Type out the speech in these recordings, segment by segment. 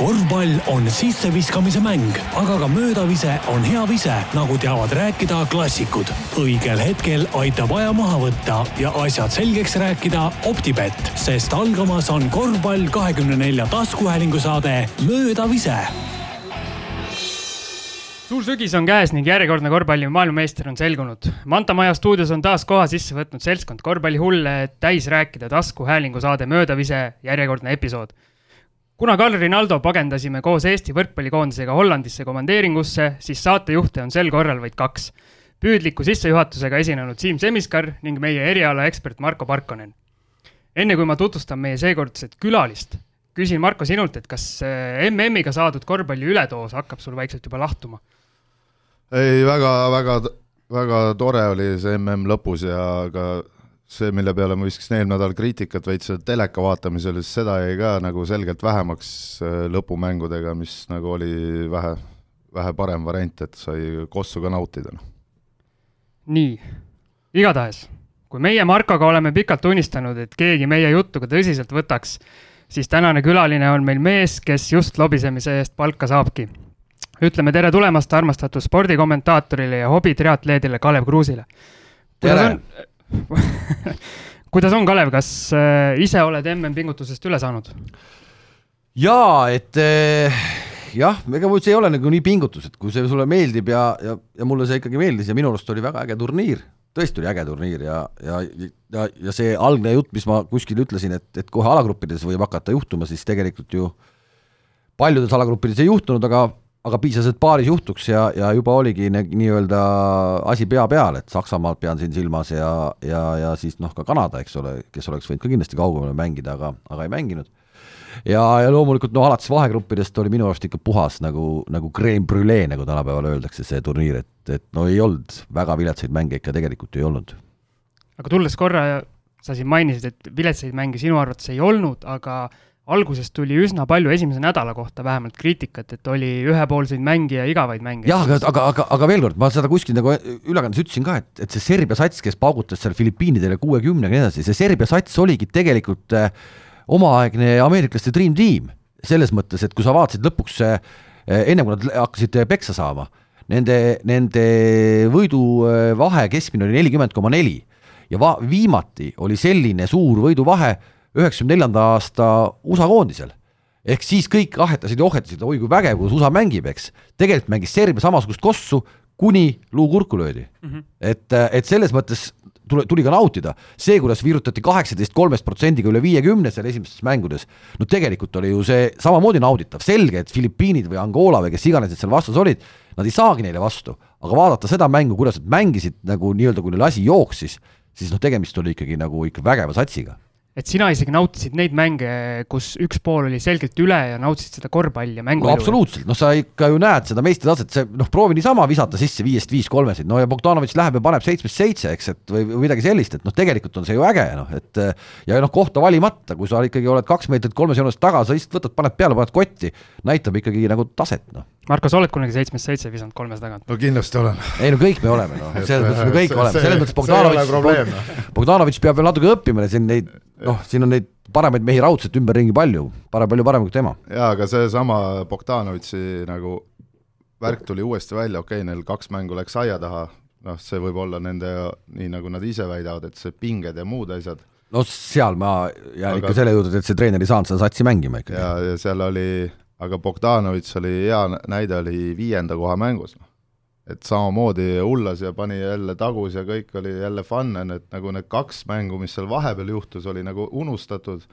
korvpall on sisseviskamise mäng, aga ka möödavise on hea vise, nagu teavad rääkida klassikud. õigel hetkel aitab aja maha võtta ja asjad selgeks rääkida Optibett, sest algamas on korvpall kahekümne nelja taskuhäälingu saade Möödavise suur sügis on käes ning järjekordne korvpalli maailmameister on selgunud. Manta Maja stuudios on taas koha sisse võtnud seltskond korvpallihulle, et täis rääkida taskuhäälingu saade Möödavise järjekordne episood kuna Carl Rinaldo pagendasime koos Eesti võrkpallikoondisega Hollandisse komandeeringusse, siis saatejuhte on sel korral vaid kaks. püüdliku sissejuhatusega esinenud Siim Semiskar ning meie erialaekspert Marko Parkonen. enne kui ma tutvustan meie seekordset külalist, küsin Marko sinult, et kas MM-iga saadud korvpalli ületoos hakkab sul vaikselt juba lahtuma? ei, väga, väga, väga tore oli see MM lõpus ja ka see, mille peale ma viskasin eelmine nädal kriitikat veits teleka vaatamisel, siis seda jäi ka nagu selgelt vähemaks äh, lõpumängudega, mis nagu oli vähe, vähe parem variant, et sai kossu ka nautida. Noh. nii, igatahes, kui meie Markoga oleme pikalt unistanud, et keegi meie juttu ka tõsiselt võtaks, siis tänane külaline on meil mees, kes just lobisemise eest palka saabki. ütleme tere tulemast armastatud spordikommentaatorile ja hobitriatleedile Kalev Kruusile. tere! kuidas on, Kalev, kas äh, ise oled MM-pingutusest üle saanud? jaa, et äh, jah, ega see ei ole nagu nii pingutus, et kui see sulle meeldib ja, ja, ja mulle see ikkagi meeldis ja minu arust oli väga äge turniir, tõesti oli äge turniir ja, ja, ja, ja see algne jutt, mis ma kuskil ütlesin, et, et kohe alagruppides võib hakata juhtuma, siis tegelikult ju paljudes alagruppides ei juhtunud, aga aga piisas, et paaris juhtuks ja, ja juba oligi nii-öelda asi pea peal, et Saksamaalt pean siin silmas ja, ja, ja siis noh, ka Kanada, eks ole, kes oleks võinud ka kindlasti kaugemale mängida, aga, aga ei mänginud. ja, ja loomulikult no alates vahegruppidest oli minu arust ikka puhas nagu, nagu creme brulee, nagu tänapäeval öeldakse, see turniir, et, et no ei olnud väga viletsaid mänge ikka tegelikult ei olnud. aga tulles korra, sa siin mainisid, et viletsaid mänge sinu arvates ei olnud, aga alguses tuli üsna palju esimese nädala kohta vähemalt kriitikat, et oli ühepoolseid mänge ja igavaid mänge. jah, aga, aga, aga, aga veel kord, ma seda kuskil nagu ülekandes ütlesin ka, et, et see Serbia sats, kes paugutas seal Filipiinidele kuuekümnega ja nii edasi, see Serbia sats oligi tegelikult äh, omaaegne ameeriklaste dream team. selles mõttes, et kui sa vaatasid lõpuks äh, enne kui nad hakkasid peksa saama, nende, nende võiduvahe keskmine oli nelikümmend koma neli ja va-, viimati oli selline suur võiduvahe üheksakümne neljanda aasta USA koondisel. ehk siis kõik ahetasid ja ohetasid, oi kui vägev, kuidas USA mängib, eks. tegelikult mängis Serbia samasugust kossu, kuni luu kurku löödi mm. -hmm. et, et selles mõttes tule, tuli ka nautida, see, kuidas virutati kaheksateist kolmest protsendiga üle viiekümne seal esimestes mängudes, no tegelikult oli ju see samamoodi nauditav, selge, et Filipiinid või Angola või kes iganes need seal vastas olid, nad ei saagi neile vastu, aga vaadata seda mängu, kuidas nad mängisid nagu nii-öelda, kui neil asi jooksis, siis noh, tegemist oli ikkagi nagu ikka vägeva satsiga et sina isegi nautisid neid mänge, kus üks pool oli selgelt üle ja nautisid seda korvpalli ja mängu no,. absoluutselt, noh, sa ikka ju näed seda meistritaset, see noh, proovi niisama visata sisse viiest viis kolmesid, no ja Bogdanovitš läheb ja paneb seitsmest seitse, eks, et või, või midagi sellist, et noh, tegelikult on see ju äge, noh, et ja noh, kohta valimata, kui sa ikkagi oled kaks meetrit kolmes joones taga, sa lihtsalt võtad, paned peale, paned kotti, näitab ikkagi nagu taset, noh Marko, sa oled kunagi seitsmest seitse visanud kolmes tagant? no kindlasti olen. ei no kõik me oleme, noh, selles mõttes me kõik oleme, selles mõttes Bogdanovitš, noh. Bogdanovitš peab veel natuke õppima, siin neid, noh, siin on neid paremaid mehi raudselt ümberringi palju, parem, palju parem kui tema. jaa, aga seesama Bogdanovitši nagu värk tuli uuesti välja, okei okay,, neil kaks mängu läks aia taha, noh, see võib olla nende, nii nagu nad ise väidavad, et see pinged ja muud asjad. no seal ma jään aga... ikka selle juurde, et see treener ei saanud seda satsi mängima ikkagi. ja, ja seal oli aga Bogdanovitš oli hea näide, oli viienda koha mängus, noh. Et samamoodi hullas ja pani jälle tagus ja kõik oli jälle fun, et nagu need kaks mängu, mis seal vahepeal juhtus, oli nagu unustatud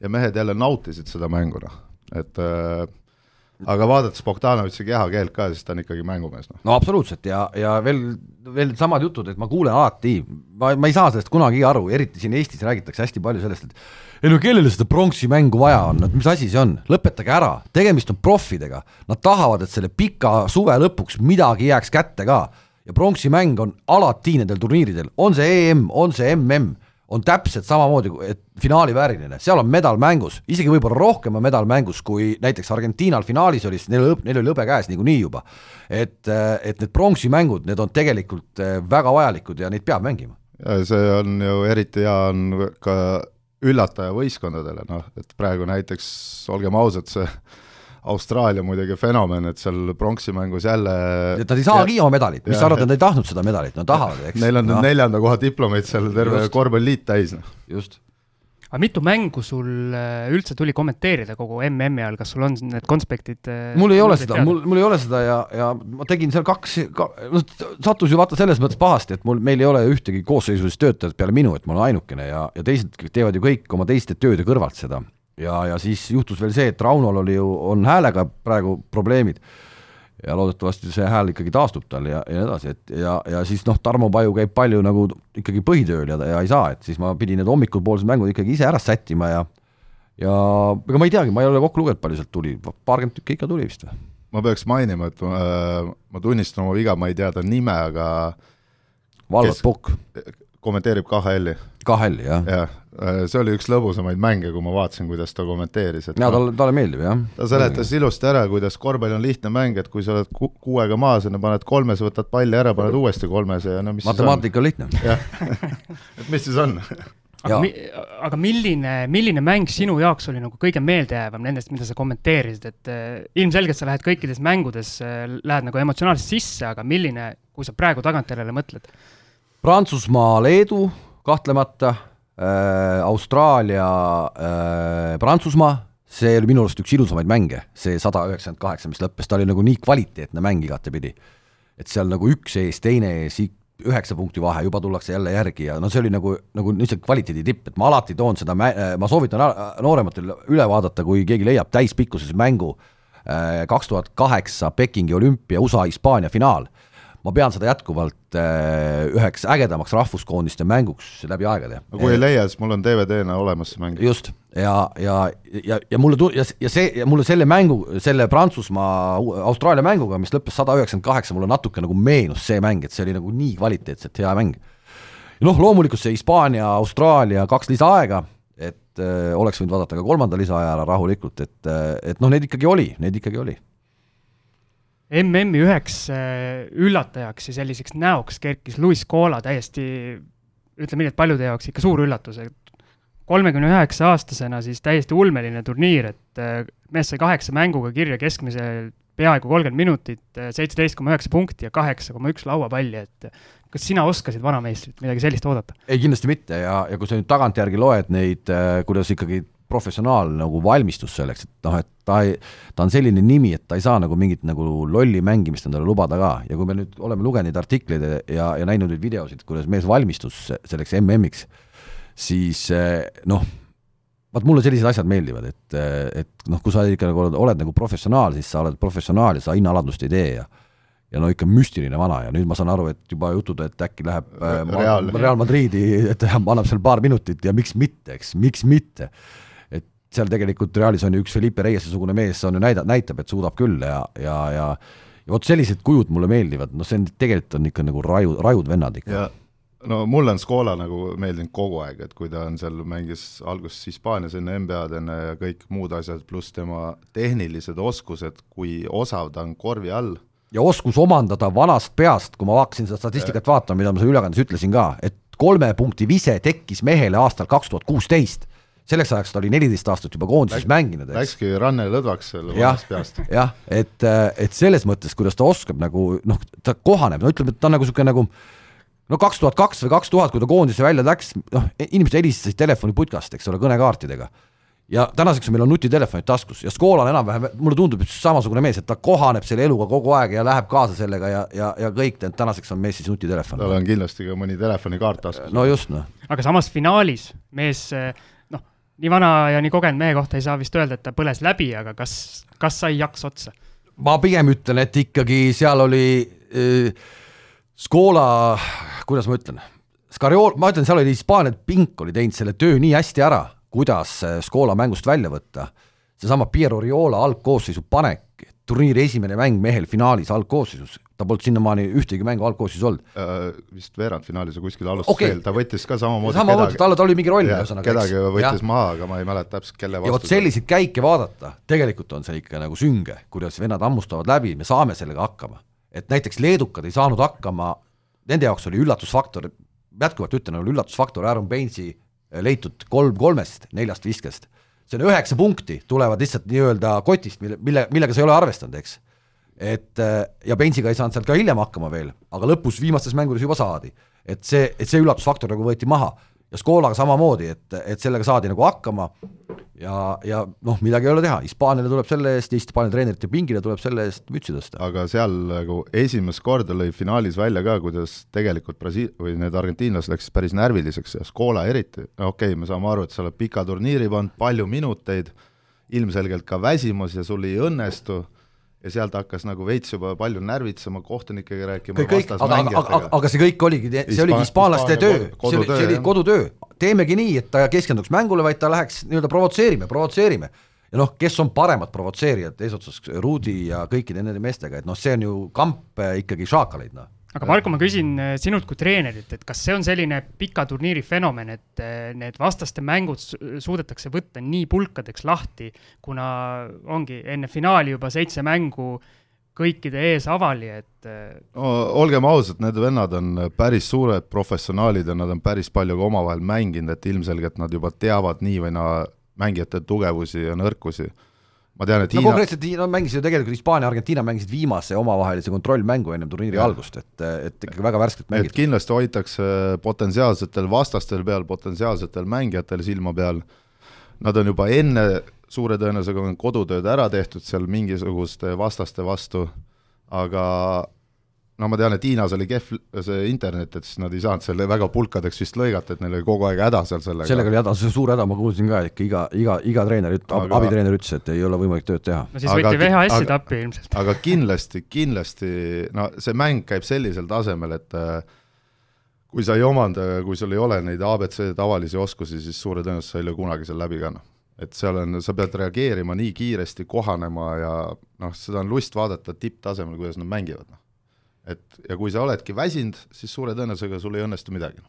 ja mehed jälle nautisid seda mängu, noh, et äh, aga vaadates Bogdanovitši kehakeelt ka, siis ta on ikkagi mängumees, noh. no absoluutselt ja, ja veel, veel samad jutud, et ma kuulen alati, ma, ma ei saa sellest kunagi aru, eriti siin Eestis räägitakse hästi palju sellest, et ei no kellele seda pronksi mängu vaja on, et mis asi see on, lõpetage ära, tegemist on proffidega, nad tahavad, et selle pika suve lõpuks midagi jääks kätte ka! Ja pronksi mäng on alati nendel turniiridel, on see EM, on see MM on täpselt samamoodi, et finaali vääriline, seal on medal mängus, isegi võib-olla rohkem on medal mängus, kui näiteks Argentiinal finaalis oli, sest neil, neil oli hõbe käes niikuinii juba. et, et need pronksi mängud, need on tegelikult eh, väga vajalikud ja neid peab mängima. see on ju eriti hea on ka üllataja võistkondadele, noh, et praegu näiteks olgem ausad, see Austraalia muidugi fenomen, et seal pronksimängus jälle et nad ei saagi oma medalit, mis sa arvad, et nad ei tahtnud seda medalit, nad tahavad, eks. Neil on nüüd no. neljanda koha diplomeid seal terve korvpalliliit täis, noh. just. aga mitu mängu sul äh, üldse tuli kommenteerida kogu MM-i ajal, kas sul on need konspektid? Äh, mul ei ole seda, mul, mul ei ole seda ja, ja ma tegin seal kaks ka,, noh, sattus ju vaata selles mõttes pahasti, et mul, meil ei ole ühtegi koosseisulist töötajat peale minu, et ma olen ainukene ja, ja teised teevad ju kõik oma teiste tööde kõrvalt seda ja, ja siis juhtus veel see, et Raunol oli ju, on häälega praegu probleemid. Ja loodetavasti see hääl ikkagi taastub tal ja, ja nii edasi, et ja, ja siis noh, Tarmo Paju käib palju nagu ikkagi põhitööl ja, ja ei saa, et siis ma pidin need hommikupoolsed mängud ikkagi ise ära sättima ja ja ega ma ei teagi, ma ei ole kokku lugenud, palju sealt tuli, paarkümmend tükki ikka tuli vist või? ma peaks mainima, et ma, äh, ma tunnistan oma viga, ma ei tea ta nime, aga Valvat Pukk kommenteerib KHL-i. KHL-i, jah. jah, äh, see oli üks lõbusamaid mänge, kui ma vaatasin, kuidas ta kommenteeris, et jaa, talle, talle meeldib, jah. ta seletas ilusti ära, kuidas korvpall on lihtne mäng, et kui sa oled ku-, kuuega maas ja paned kolmes, võtad palli ära, paned uuesti kolmese ja no mis matemaatika on lihtne. jah, et mis siis on aga, mi, aga milline, milline mäng sinu jaoks oli nagu kõige meeldejäävam nendest, mida sa kommenteerisid, et äh, ilmselgelt sa lähed kõikides mängudes äh,, lähed nagu emotsionaalselt sisse, aga milline, kui sa praegu tagantjärele mõtled? Prantsusmaa, Leedu kahtlemata äh,, Austraalia äh,, Prantsusmaa, see oli minu arust üks ilusamaid mänge, see sada üheksakümmend kaheksa, mis lõppes, ta oli nagu nii kvaliteetne mäng igatepidi. et seal nagu üks ees, teine ees, üheksa punkti vahe, juba tullakse jälle järgi ja no see oli nagu, nagu lihtsalt kvaliteedi tipp, et ma alati toon seda, ma soovitan noorematel üle vaadata, kui keegi leiab täispikkuses mängu äh, kaks tuhat kaheksa Pekingi olümpia USA Hispaania finaal ma pean seda jätkuvalt äh, üheks ägedamaks rahvuskoondiste mänguks läbi aegade. no kui ei leia, siis mul on DVD-na olemas see mäng. just, ja, ja, ja, ja mulle tu-, ja, ja see, ja mulle selle mängu, selle Prantsusmaa, Austraalia mänguga, mis lõppes sada üheksakümmend kaheksa, mulle natuke nagu meenus see mäng, et see oli nagu nii kvaliteetselt hea mäng. noh, loomulikult see Hispaania, Austraalia kaks lisaaega, et äh, oleks võinud vaadata ka kolmanda lisaaja rahulikult, et, äh, et noh, neid ikkagi oli, neid ikkagi oli MM-i üheks äh, üllatajaks ja selliseks näoks kerkis Luis Cola täiesti, ütleme nii, et paljude jaoks ikka suur üllatus, et kolmekümne üheksa aastasena siis täiesti ulmeline turniir, et äh, mees sai kaheksa mänguga kirja keskmiselt peaaegu kolmkümmend minutit, äh, seitseteist koma üheksa punkti ja kaheksa koma üks lauapalli, et kas sina oskasid vanameistrilt midagi sellist oodata? ei, kindlasti mitte ja, ja kui sa nüüd tagantjärgi loed neid, kuidas ikkagi professionaal nagu valmistus selleks, et noh, et ta ei, ta on selline nimi, et ta ei saa nagu mingit nagu lolli mängimist endale lubada ka. Ja kui me nüüd oleme lugenud neid artikleid ja, ja näinud neid videosid, kuidas mees valmistus selleks MM-iks, siis noh, vaat mulle sellised asjad meeldivad, et, et noh, kui sa ikka nagu oled, oled nagu professionaal, siis sa oled professionaal ja sa hinnaalandust ei tee ja ja no ikka müstiline vana ja nüüd ma saan aru, et juba jutud, et äkki läheb äh, Real, Real Madridi, et annab seal paar minutit ja miks mitte, eks, miks mitte seal tegelikult Realis on ju üks Felipe Reiese-sugune mees, on ju näida-, näitab, et suudab küll ja, ja, ja ja vot sellised kujud mulle meeldivad, noh, see on, tegelikult on ikka nagu raju, rajud vennad ikka. no mulle on Scola nagu meeldinud kogu aeg, et kui ta on seal, mängis alguses Hispaanias enne NBA-d enne ja kõik muud asjad, pluss tema tehnilised oskused, kui osav ta on korvi all. ja oskus omandada vanast peast, kui ma hakkasin seda statistikat vaatama, mida ma seal ülekandes ütlesin ka, et kolme punkti vise tekkis mehele aastal kaks tuhat kuusteist selleks ajaks ta oli neliteist aastat juba koondises Läk, mänginud. Läkski ranne lõdvaks selle vanast peast. jah, et, et selles mõttes, kuidas ta oskab nagu noh, ta kohaneb, no ütleme, et ta on nagu niisugune nagu no kaks tuhat kaks või kaks tuhat, kui ta koondise välja läks, noh, inimesed helistasid telefoniputkast, eks ole, kõnekaartidega. ja tänaseks meil on nutitelefonid taskus ja Skola on enam-vähem, mulle tundub, et samasugune mees, et ta kohaneb selle eluga kogu aeg ja läheb kaasa sellega ja, ja, ja kõik, tänaseks on mees siis nutitelefon. tal on kindlasti ka mõni telefonikaart taskus. no just, noh. aga samas finaalis mees nii vana ja nii kogenud mehe kohta ei saa vist öelda, et ta põles läbi, aga kas, kas sai jaks otsa? ma pigem ütlen, et ikkagi seal oli äh, Scola, kuidas ma ütlen, Scariol, ma ütlen, seal oli Hispaania pink oli teinud selle töö nii hästi ära, kuidas Scola mängust välja võtta. seesama Piero Riola algkoosseisu panek, turniiri esimene mäng mehel finaalis algkoosseisus, ta polnud sinnamaani ühtegi mängu algkoosseisus olnud uh,. Vist veerandfinaalis või kuskil alustas okay. veel, ta võttis ka samamoodi samamoodi, tal, tal oli mingi roll ühesõnaga. kedagi võttis ja. maha, aga ma ei mäleta täpselt, kelle vastu. ja vot selliseid käike vaadata, tegelikult on see ikka nagu sünge, kuidas vennad hammustavad läbi, me saame sellega hakkama. et näiteks leedukad ei saanud hakkama, nende jaoks oli üllatusfaktor, jätkuvalt ütlen, oli üllatusfaktor Aaron Bainesi leitud kolm kolmest neljast viskest on üheksa punkti, tulevad lihtsalt nii-öelda kotist, mille, mille, millega sa ei ole arvestanud, eks. et ja Bensiga ei saanud sealt ka hiljem hakkama veel, aga lõpus viimastes mängudes juba saadi. et see, et see üllatusfaktor nagu võeti maha ja Skolaga samamoodi, et, et sellega saadi nagu hakkama ja, ja noh, midagi ei ole teha, Hispaaniale tuleb selle eest, Hispaania treenerite pingile tuleb selle eest mütsi tõsta. aga seal nagu esimest korda lõi finaalis välja ka, kuidas tegelikult Brasiil- või need argentiinlased läksid päris närviliseks ja Scola eriti, okei okay,, me saame aru, et sa oled pika turniiri pannud, palju minuteid, ilmselgelt ka väsimus ja sul ei õnnestu ja sealt hakkas nagu veits juba palju närvitsema, kohtunikega rääkima, kõik, aga, aga, aga, see kõik oligi, see oligi hispaanlaste töö, see oli, see oli kodutöö, teemegi nii, et ta ei keskenduks mängule, vaid ta läheks nii-öelda provotseerime, provotseerime. ja noh, kes on paremad provotseerijad eesotsas Rudi ja kõikide nende meestega, et noh, see on ju kamp eh, ikkagi šaakaleid, noh aga Marko, ma küsin äh, sinult kui treenerilt, et kas see on selline pika turniiri fenomen, et äh, need vastaste mängud suudetakse võtta nii pulkadeks lahti, kuna ongi enne finaali juba seitse mängu kõikide ees avali, et äh, no, olgem ausad, need vennad on päris suured professionaalid ja nad on päris palju ka omavahel mänginud, et ilmselgelt nad juba teavad nii või naa mängijate tugevusi ja nõrkusi ma tean, et no Hiina konkreetselt nad mängisid ju tegelikult, Hispaania, Argentiina mängisid viimase omavahelise kontrollmängu ennem turniiri ja. algust, et, et ikkagi väga värskelt mängitud. kindlasti hoitakse potentsiaalsetel vastastel peal, potentsiaalsetel mängijatel silma peal, nad on juba enne suure tõenäosusega kodutööd ära tehtud seal mingisuguste vastaste vastu, aga no ma tean, et Hiinas oli kehv see internet, et siis nad ei saanud selle väga pulkadeks vist lõigata, et neil oli kogu aeg häda seal sellega. sellega oli häda, see suur häda, ma kuulsin ka, ikka iga, iga, iga treener üt-, aga... abitreener ütles, et ei ole võimalik tööd teha. no siis aga, võeti VHS-id appi ilmselt. aga kindlasti, kindlasti, no see mäng käib sellisel tasemel, et äh, kui sa ei omanda, kui sul ei ole neid abc tavalisi oskusi, siis suure tõenäosusega sa ei löö kunagi seal läbi ka, noh et seal on, sa pead reageerima nii kiiresti, kohanema ja noh, seda on lust vaadata tipptasemel, kuidas nad mängivad, noh et ja kui sa oledki väsinud, siis suure tõenäosusega sul ei õnnestu midagi.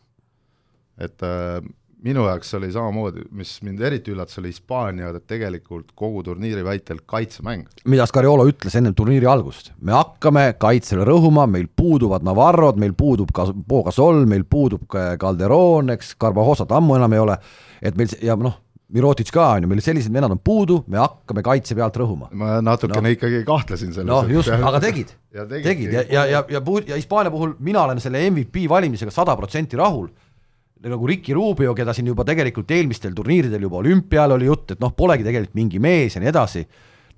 et äh, minu jaoks oli samamoodi, mis mind eriti üllatas, oli Hispaania tegelikult kogu turniiri väitel kaitsemäng. mida Scariolo ütles ennem turniiri algust, me hakkame kaitsele rõhuma, meil puuduvad Navarrod, meil puudub ka Pogasol, meil puudub Calderon, eks, Carbajosat ammu enam ei ole, et meil ja noh, Mirotic ka on ju, meil sellised vennad on puudu, me hakkame kaitse pealt rõhuma. ma natukene no. ikkagi kahtlesin selles. noh, just, aga tegid, tegid ja, ja, ja, ja puud-, ja Hispaania puhul mina olen selle MVP valimisega sada protsenti rahul, nagu Ricky Rubio, keda siin juba tegelikult eelmistel turniiridel juba olümpial oli jutt, et noh, polegi tegelikult mingi mees ja nii edasi,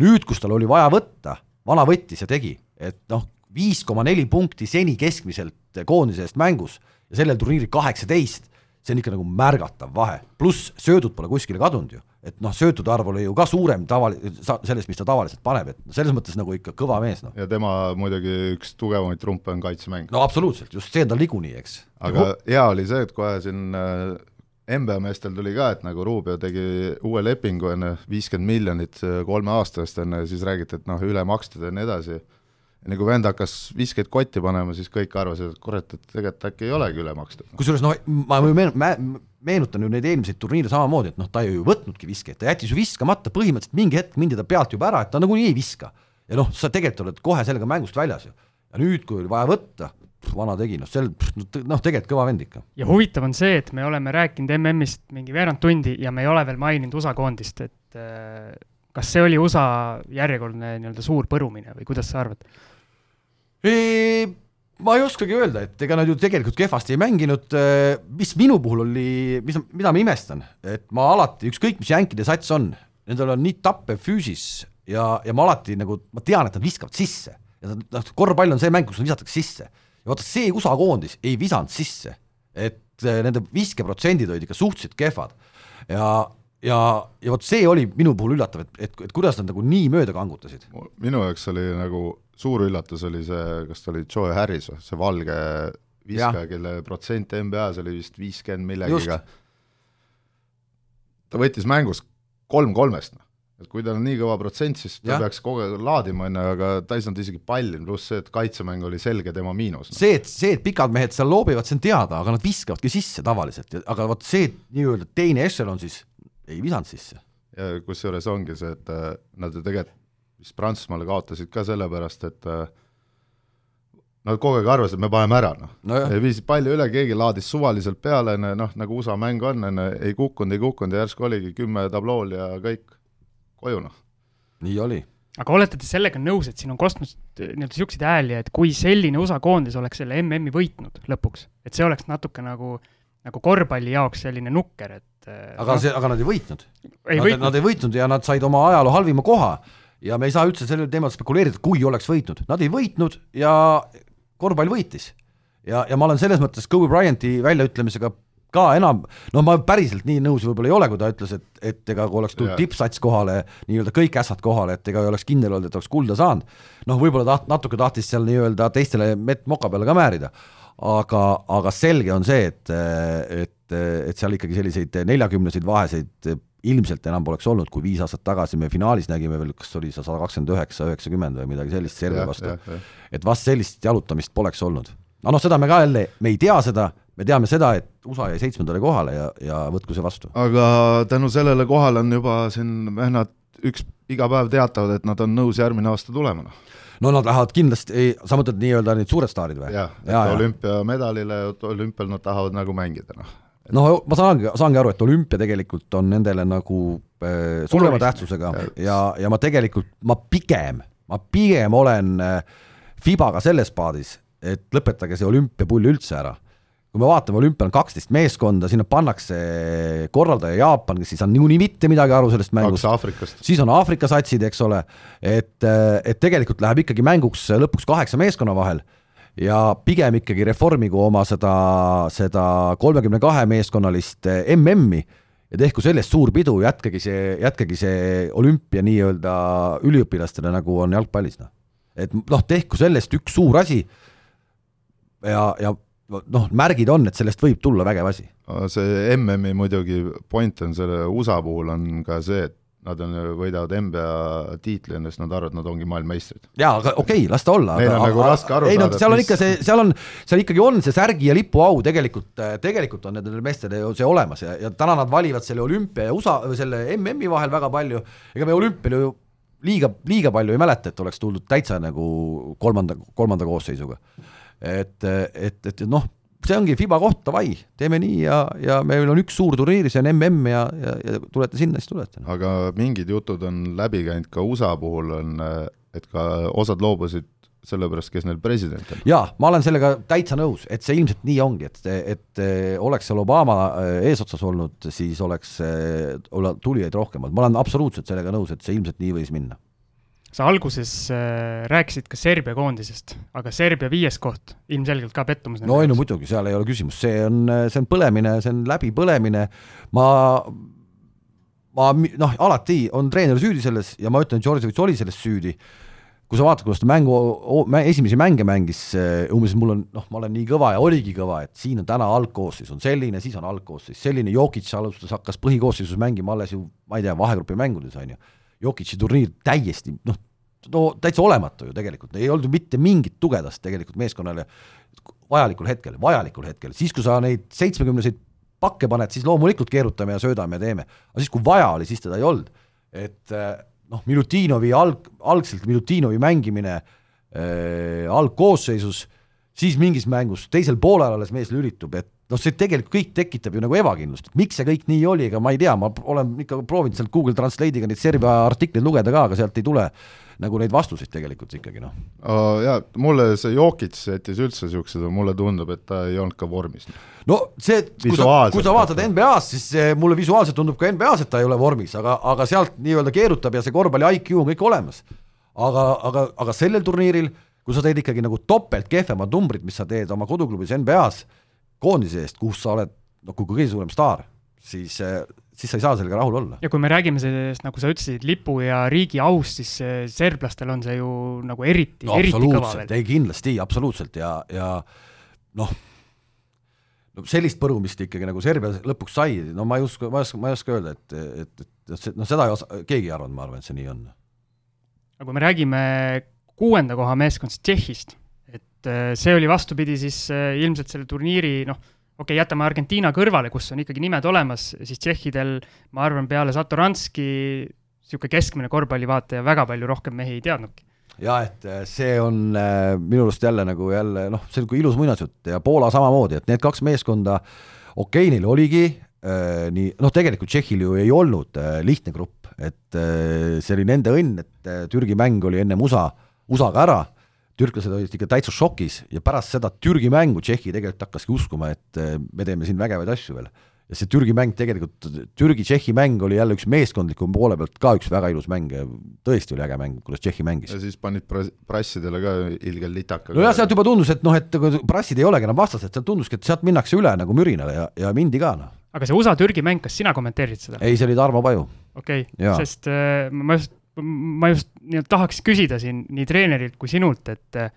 nüüd, kus tal oli vaja võtta, vana võttis ja tegi, et noh, viis koma neli punkti seni keskmiselt koondise eest mängus ja sellel turniiril kaheksateist see on ikka nagu märgatav vahe, pluss söödud pole kuskile kadunud ju, et noh, söötude arv oli ju ka suurem tavali-, sellest, mis ta tavaliselt paneb, et selles mõttes nagu ikka kõva mees, noh. ja tema muidugi üks tugevamaid trumpe on kaitsemäng. no absoluutselt, just see on tal niikuinii, eks. aga hea oli see, et kohe siin äh, NBA meestel tuli ka, et nagu Rubio tegi uue lepingu enne, viiskümmend miljonit äh, kolme aasta eest enne, siis räägiti, et noh, üle makstud ja nii edasi ja nagu vend hakkas viskeid kotti panema, siis kõik arvasid, et kurat, et tegelikult äkki ei olegi üle makstud. kusjuures noh, ma meen-, meenutan ju neid eelmiseid turniire samamoodi, et noh, ta ju ei võtnudki viskeid, ta jättis ju viskamata, põhimõtteliselt mingi hetk mindi ta pealt juba ära, et ta nagunii ei viska. ja noh, sa tegelikult oled kohe sellega mängust väljas ju. ja nüüd, kui oli vaja võtta, vana tegi, noh sel, noh tegelikult kõva vend ikka. ja huvitav on see, et me oleme rääkinud MM-ist mingi veerand tundi ja me ei ole veel maininud USA koondist, et äh, kas see oli USA järjekordne nii-öelda suur põrumine või kuidas sa arvad? ma ei oskagi öelda, et ega nad ju tegelikult kehvasti ei mänginud, mis minu puhul oli, mis, mida ma imestan, et ma alati, ükskõik mis jänkide sats on, nendel on nii tappev füüsis ja, ja ma alati nagu, ma tean, et nad viskavad sisse. ja noh, korvpall on see mäng, kus visatakse sisse. ja vaata, see USA koondis ei visanud sisse. et eh, nende viskeprotsendid olid ikka suhteliselt kehvad. ja, ja, ja vot see oli minu puhul üllatav, et, et, et kuidas nad nagu nii mööda kangutasid. minu jaoks oli nagu suur üllatus oli see, kas ta oli Joe Harris või, see valge viskaja, kelle protsent NBA-s oli vist viiskümmend millegiga. ta võttis mängus kolm kolmest, noh. et kui tal on nii kõva protsent, siis ta ja. peaks kogu aeg laadima, on ju, aga ta ei saanud isegi palli, pluss see, et kaitsemäng oli selge tema miinus no.. see, et, see, et pikad mehed seal loobivad, see on teada, aga nad viskavadki sisse tavaliselt, aga vot see nii-öelda teine ešelon siis ei visanud sisse. ja kusjuures ongi see, et äh, nad ju tegelikult vist Prantsusmaale kaotasid ka sellepärast, et äh, Nad kogu aeg arvasid, et me paneme ära, noh no.. viisid palli üle, keegi laadis suvaliselt peale, noh, nagu USA mäng on, ei kukkunud, ei kukkunud ja järsku oligi kümme tablool ja kõik koju, noh. nii oli. aga olete te sellega nõus, et siin on kostnud äh, nii-öelda siukseid hääli, et kui selline USA koondis oleks selle MM-i võitnud lõpuks, et see oleks natuke nagu, nagu korvpalli jaoks selline nukker, et äh, aga see, aga nad ei võitnud. Nad, nad ei võitnud ja nad said oma ajaloo halvima koha. Ja me ei saa üldse sellel teemal spekuleerida, kui oleks võitnud, nad ei võitnud ja korvpall võitis. ja, ja ma olen selles mõttes Kobe Bryanti väljaütlemisega ka enam, no ma päriselt nii nõus võib-olla ei ole, kui ta ütles, et, et ega kui oleks tulnud tippsats kohale, nii-öelda kõik ässad kohale, et ega ei oleks kindel olnud, et oleks kulda saanud, noh, võib-olla taht-, natuke tahtis seal nii-öelda teistele mett moka peale ka määrida, aga, aga selge on see, et, et, et seal ikkagi selliseid neljakümneseid vaheseid ilmselt enam poleks olnud, kui viis aastat tagasi me finaalis nägime veel, kas oli see sada kakskümmend üheksa, üheksakümmend või midagi sellist Serbia vastu. et vast sellist jalutamist poleks olnud. aga noh, seda me ka jälle, me ei tea seda, me teame seda, et USA jäi seitsmendale kohale ja, ja võtku see vastu. aga tänu sellele kohale on juba siin vennad üks, iga päev teatavad, et nad on nõus järgmine aasta tulema, noh. No nad lähevad kindlasti, sa mõtled nii-öelda need suured staarid või? jah, et jaa. olümpiamedalile, olümpial nad tahavad nagu mängida, noh. no ma saangi, saangi aru, et olümpia tegelikult on nendele nagu äh, suurema tähtsusega ja, ja ma tegelikult, ma pigem, ma pigem olen äh, Fibaga selles paadis, et lõpetage see olümpiapull üldse ära. Kui me vaatame, olümpial on kaksteist meeskonda, sinna pannakse korraldaja Jaapan, kes ei saa niikuinii mitte midagi aru sellest mängust. Siis on Aafrika satsid, eks ole, et, et tegelikult läheb ikkagi mänguks lõpuks kaheksa meeskonna vahel. Ja pigem ikkagi reformigu oma seda, seda kolmekümne kahe meeskonnalist MM-i ja tehku sellest suur pidu, jätkegi see, jätkegi see olümpia nii-öelda üliõpilastele, nagu on jalgpallis, noh. et noh, tehku sellest üks suur asi ja, ja noh, märgid on, et sellest võib tulla vägev asi see MM-i muidugi point on selle USA puhul on ka see, et nad on, võidavad NBA tiitli siis nad arvavad, nad ongi maailmameistrid. jaa, aga okei okay,, las ta olla. Neil on nagu raske aru ei saada, seal on ikka see, seal on, seal ikkagi on see särgi ja lipu au tegelikult, tegelikult on nendel meestel ju see olemas ja, ja täna nad valivad selle olümpia ja USA selle MM-i vahel väga palju, ega me olümpial ju liiga, liiga palju ei mäleta, et oleks tuldud täitsa nagu kolmanda, kolmanda koosseisuga. et, et, et noh, see ongi Fiba koht, davai, teeme nii ja, ja meil on üks suur turniir, see on MM ja, ja, ja tulete sinna, siis tulete. aga mingid jutud on läbi käinud ka USA puhul on, et ka osad loobusid sellepärast, kes neil president on. jaa, ma olen sellega täitsa nõus, et see ilmselt nii ongi, et, et oleks seal Obama eh, eesotsas olnud, siis oleks olla tulijaid rohkem olnud, ma olen absoluutselt sellega nõus, et see ilmselt nii võis minna. Sa alguses äh, rääkisid ka Serbia koondisest, aga Serbia viies koht ilmselgelt ka pettumus. no ei no muidugi, seal ei ole küsimust, see on, see on põlemine, see on läbipõlemine, ma ma noh, alati on treener süüdi selles ja ma ütlen, Djordjevic oli selles süüdi, kui sa vaatad, kuidas ta mängu, esimesi mänge mängis, umbes mul on, noh, ma olen nii kõva ja oligi kõva, et siin on täna algkoosseis on selline, siis on algkoosseis. Selline, Jokic alustas, hakkas põhikoosseisus mängima alles ju ma ei tea, vahegrupi mängudes on ju, Jokic'i turniir täiesti noh, no täitsa olematu ju tegelikult, ei olnud ju mitte mingit tugevdust tegelikult meeskonnale vajalikul hetkel, vajalikul hetkel, siis kui sa neid seitsmekümneseid pakke paned, siis loomulikult keerutame ja söödame ja teeme, aga siis, kui vaja oli, siis teda ei olnud. et eh, noh, Milutinovi alg, algselt Milutinovi mängimine äh, algkoosseisus, siis mingis mängus teisel poolel alles mees lülitub, et noh, see tegelikult kõik tekitab ju nagu ebakindlust, miks see kõik nii oli, ega ma ei tea, ma olen ikka proovinud sealt Google Translate'iga neid Serbia artikleid lugeda ka, aga sealt ei tule nagu neid vastuseid tegelikult ikkagi noh. jaa, mulle see Jokic jättis üldse niisugused, mulle tundub, et ta ei olnud ka vormis. no see, kui sa, kui sa vaatad vaata. NBA-s, siis mulle visuaalselt tundub ka NBA-s, et ta ei ole vormis, aga, aga sealt nii-öelda keerutab ja see korvpalli IQ on kõik olemas. aga, aga, aga sellel turniiril, kui sa teed ikkagi nagu topelt kehvemad numbrid, mis sa teed oma koduklubis NBA-s koondise eest, kus sa oled noh, kui kõige suurem staar, siis, siis sa ei saa sellega rahul olla. ja kui me räägime sellest, nagu sa ütlesid, lipu ja riigi aust, siis eh, serblastel on see ju nagu eriti no eriti kõva veel. ei kindlasti, absoluutselt ja, ja noh, no sellist põrumist ikkagi nagu Serbia lõpuks sai, no ma ei usu, ma ei oska, ma ei oska öelda, et, et, et noh, seda ei osa, keegi ei arvanud, ma arvan, et see nii on. aga kui me räägime kuuenda koha meeskonnast Tšehhist, et eh, see oli vastupidi siis eh, ilmselt selle turniiri noh, okei okay,, jätame Argentiina kõrvale, kus on ikkagi nimed olemas, siis tšehhidel ma arvan, peale Satoranski niisugune keskmine korvpallivaataja väga palju rohkem mehi ei teadnudki. ja et äh, see on äh, minu arust jälle nagu jälle noh, see on nagu ilus muinasjutt ja Poola samamoodi, et need kaks meeskonda, okei okay,, neil oligi äh, nii, noh, tegelikult Tšehhil ju ei olnud äh, lihtne grupp, et äh, see oli nende õnn, et äh, Türgi mäng oli ennem USA, USA-ga ära, türklased olid ikka täitsa šokis ja pärast seda Türgi mängu Tšehhi tegelikult hakkaski uskuma, et äh, me teeme siin vägevaid asju veel ja see Türgi mäng tegelikult, Türgi-Tšehhi mäng oli jälle üks meeskondliku poole pealt ka üks väga ilus mäng ja tõesti oli äge mäng, kuidas Tšehhi mängis. ja siis panid pras-, prassidele ka ilgel litaka. nojah, sealt juba tundus, et noh, et prassid ei olegi enam vastased, sealt tunduski, et sealt minnakse üle nagu mürinale ja, ja mindi ka, noh. aga see USA-Türgi mäng, kas sina kommenteerisid seda? ei, see oli Tarmo Paju. okei okay., sest äh, ma just, ma just nii-öelda tahaks küsida siin nii treenerilt kui sinult, et äh,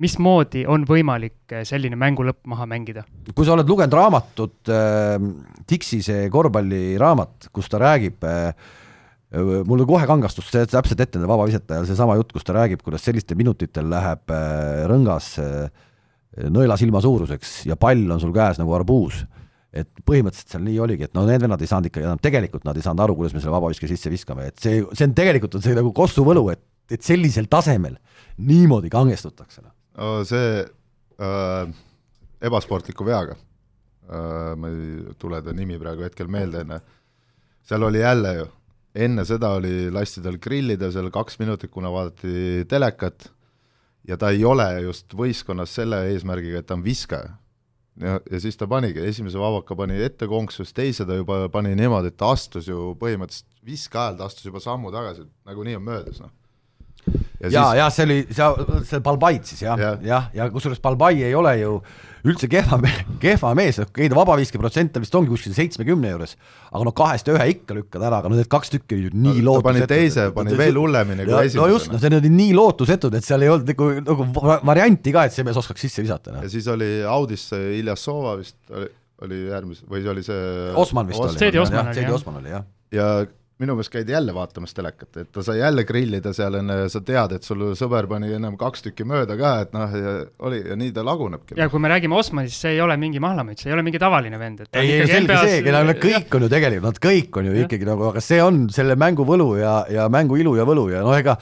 mismoodi on võimalik eh, selline mängu lõpp maha mängida? kui sa oled lugenud raamatut äh,, Dixi see korvpalliraamat, kus ta räägib äh, mulle kohe kangastus see täpselt ette nende vabavisetajal seesama jutt, kus ta räägib, kuidas sellistel minutitel läheb äh, rõngas äh, nõelasilma suuruseks ja pall on sul käes nagu arbuus. Et põhimõtteliselt seal nii oligi, et no need vennad ei saanud ikka, tegelikult nad ei saanud aru, kuidas me selle vabaviske sisse viskame, et see, see on tegelikult on see nagu Kossu võlu, et, et sellisel tasemel niimoodi kangestutakse noh. See äh, ebasportliku veaga. Äh,, ma ei tule ta nimi praegu hetkel meelde, enne, seal oli jälle ju, enne seda oli, lasti tal grillida seal kaks minutit, kuna vaadati telekat, ja ta ei ole just võistkonnas selle eesmärgiga, et ta on viskaja. Ja, ja siis ta panigi, esimese vabaka pani ette konksus, teise ta juba pani niimoodi, et ta astus ju põhimõtteliselt viske ajal, ta astus juba sammu tagasi, nagunii on möödas, noh ja, ja, ja see oli, see, see Balbait siis jah, jah, ja, ja, ja kusjuures Balbai ei ole ju üldse kehva kehva mees, okei ta vabaviske protsent vist ongi kuskil seitsmekümne juures, aga no kahest ühe ikka lükkad ära, aga no need kaks tükki olid ju nii no, lootusetud. pani teise, pani veel hullemini kui esimesena. no just, no see oli nii lootusetud, et seal ei olnud nagu, nagu varianti ka, et see mees oskaks sisse visata no.. ja siis oli Audis Iljasova vist oli, oli järgmise, või see oli see Osman vist Os oli. Seedi Osman oli, jah. ja minu meelest käidi jälle vaatamas telekat, et ta sai jälle grillida seal enne, sa tead, et sul sõber pani ennem kaks tükki mööda ka, et noh, ja oli, ja nii ta lagunebki. ja kui me räägime Osmanist, see ei ole mingi mahlamüts, see ei ole mingi tavaline vend, et ei, ei selge see, keda nad kõik on ju tegelikult, nad kõik on ju ja. ikkagi nagu, aga see on selle mängu võlu ja, ja mängu ilu ja võlu ja noh, ega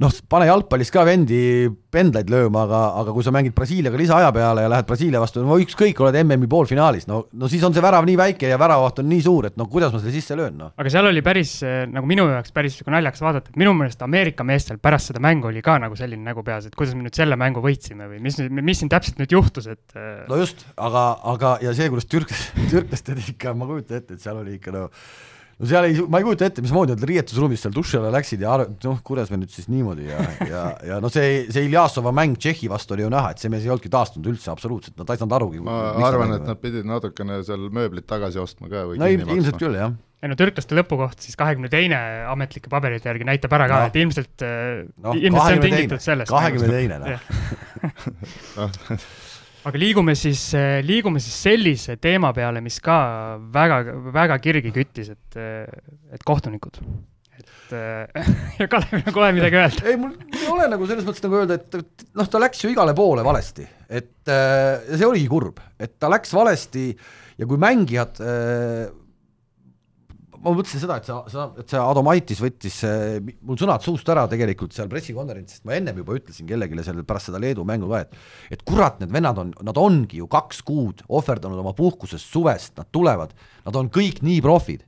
noh, pane jalgpallis ka vendi pendlaid lööma, aga, aga kui sa mängid Brasiiliaga lisaaja peale ja lähed Brasiilia vastu, no ükskõik, oled MM-i poolfinaalis, no, no siis on see värav nii väike ja väravaht on nii suur, et no kuidas ma selle sisse löön, noh. aga seal oli päris nagu minu jaoks päris sihuke naljakas vaadata, et minu meelest Ameerika meestel pärast seda mängu oli ka nagu selline nägu peas, et kuidas me nüüd selle mängu võitsime või mis, mis siin täpselt nüüd juhtus, et no just, aga, aga ja see, kuidas türklased, türklased ikka, ma kujutan ette, et seal oli ikka no no seal ei, ma ei kujuta ette, mismoodi nad riietusruumis seal duši alla läksid ja noh, kuidas me nüüd siis niimoodi ja, ja, ja no see, see Iljasova mäng Tšehhi vastu oli ju näha, et see mees ei olnudki taastunud üldse absoluutselt, nad ei saanud arugi. ma arvan, et nad pidid natukene seal mööblit tagasi ostma ka või no ilmselt küll, jah ei no türklaste lõpukoht siis kahekümne teine ametlike paberite järgi näitab ära ka no., et ilmselt no,, ilmselt see on tingitud sellest. kahekümne teine, noh aga liigume siis, liigume siis sellise teema peale, mis ka väga, väga kirgi küttis, et, et kohtunikud. et ja Kalevil on kohe midagi öelda. ei, mul ei ole nagu selles mõttes nagu öelda, et noh, ta läks ju igale poole valesti, et ja see oligi kurb, et ta läks valesti ja kui mängijad ma mõtlesin seda, et sa, sa, et see Adomaitis võttis mul sõnad suust ära tegelikult seal pressikonverentsil, ma ennem juba ütlesin kellelegi seal pärast seda Leedu mängu ka, et et kurat, need vennad on, nad ongi ju kaks kuud ohverdanud oma puhkusest suvest, nad tulevad, nad on kõik nii profid.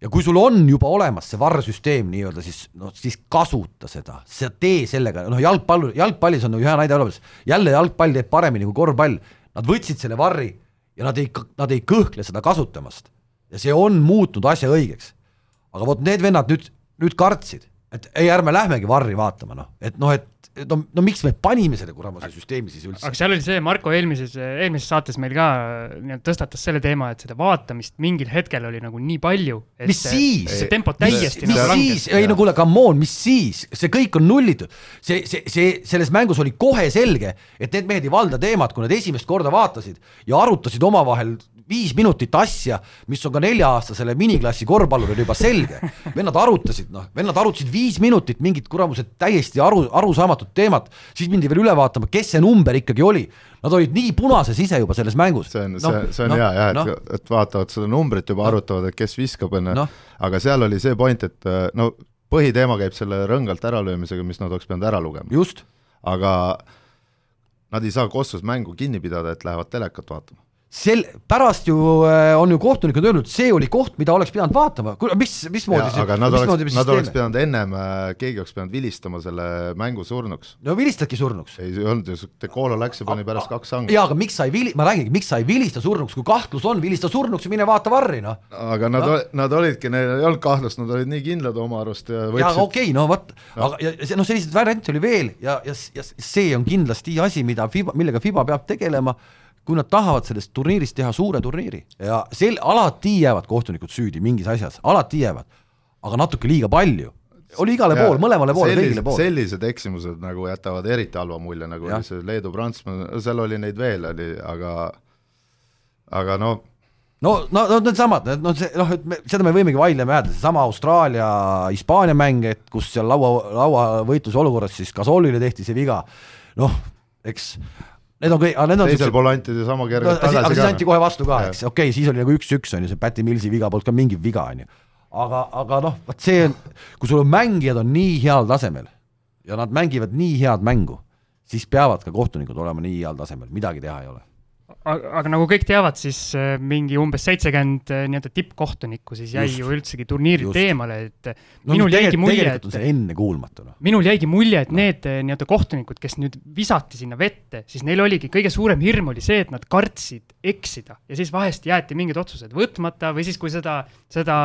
ja kui sul on juba olemas see varrsüsteem nii-öelda, siis noh, siis kasuta seda, sa tee sellega, noh jalgpall, jalgpallis on hea näide olemas, jälle jalgpall teeb paremini kui korvpall, nad võtsid selle varri ja nad ei, nad ei kõhkle seda kasutamast ja see on muutnud asja õigeks. aga vot need vennad nüüd, nüüd kartsid, et ei, ärme lähmegi varri vaatama, noh, et noh, et no, no miks me panime selle kuramuse süsteemi siis üldse? aga seal oli see, Marko eelmises, eelmises saates meil ka nii-öelda tõstatas selle teema, et seda vaatamist mingil hetkel oli nagu nii palju. mis see, siis? see tempo täiesti mis nagu siis, ei no kuule, come on, mis siis, see kõik on nullitud. see, see, see, selles mängus oli kohe selge, et need mehed ei valda teemat, kui nad esimest korda vaatasid ja arutasid omavahel viis minutit asja, mis on ka nelja-aastasele miniklassi korvpallurile juba selge. vennad arutasid, noh, vennad arutasid viis minutit mingit kuramused täiesti aru, arusaamatut teemat, siis mindi veel üle vaatama, kes see number ikkagi oli. Nad olid nii punases ise juba selles mängus. see on no,, see, see on no, hea jah, et no., et vaatavad seda numbrit juba no., arutavad, et kes viskab, on ju, aga seal oli see point, et no põhiteema käib selle rõngalt äralöömisega, mis nad oleks pidanud ära lugema. just. aga nad ei saa Kossus mängu kinni pidada, et lähevad telekat vaatama sel-, pärast ju äh, on ju kohtunikud öelnud, see oli koht, mida oleks pidanud vaatama, mis, mismoodi see aga nad oleks, nad oleks pidanud ennem, äh, keegi oleks pidanud vilistama selle mängu surnuks. no vilistadki surnuks. ei olnud ju, Dekolo läks ja pani pärast kaks sangu. jaa, aga miks sa ei vili-, ma räägingi, miks sa ei vilista surnuks, kui kahtlus on, vilista surnuks ja mine vaata varri, noh. aga nad no., nad olidki, neil ei olnud kahtlust, nad olid nii kindlad oma arust ja võtsid jaa, okei okay,, no vot no., aga ja see, noh, selliseid variante oli veel ja, ja, ja see on kindlasti asi, mida FIBA, millega FIBA peab tegelema kui nad tahavad sellest turniirist teha suure turniiri ja sel-, alati jäävad kohtunikud süüdi mingis asjas, alati jäävad, aga natuke liiga palju oli igale ja, pool, mõlemale poole, kõigile poole. sellised eksimused nagu jätavad eriti halva mulje, nagu ja. oli see Leedu-Prantsusmaa, seal oli neid veel, oli, aga aga no no, no, no needsamad, no see noh, et me, seda me võimegi vaidlema jääda, seesama Austraalia-Hispaania mäng, et kus seal laua, lauavõitluse olukorras siis Gasolile tehti see viga, noh, eks Need on kõik, aga need on teisel pool anti seesama kergelt no, tagasi aga siis anti kohe vastu ka, eks, okei okay,, siis oli nagu üks-üks on ju, see Päti Millsi viga polnud ka mingi viga, on ju. aga, aga noh, vot see on, kui sul mängijad on nii heal tasemel ja nad mängivad nii head mängu, siis peavad ka kohtunikud olema nii heal tasemel, midagi teha ei ole aga nagu kõik teavad, siis äh, mingi umbes seitsekümmend äh, nii-öelda tippkohtunikku siis jäi just, ju üldsegi turniirilt eemale, et no, minul jäigi mulje, et ennekuulmatu, noh. minul jäigi mulje, et need äh, nii-öelda kohtunikud, kes nüüd visati sinna vette, siis neil oligi kõige suurem hirm oli see, et nad kartsid eksida ja siis vahest jäeti mingid otsused võtmata või siis, kui seda, seda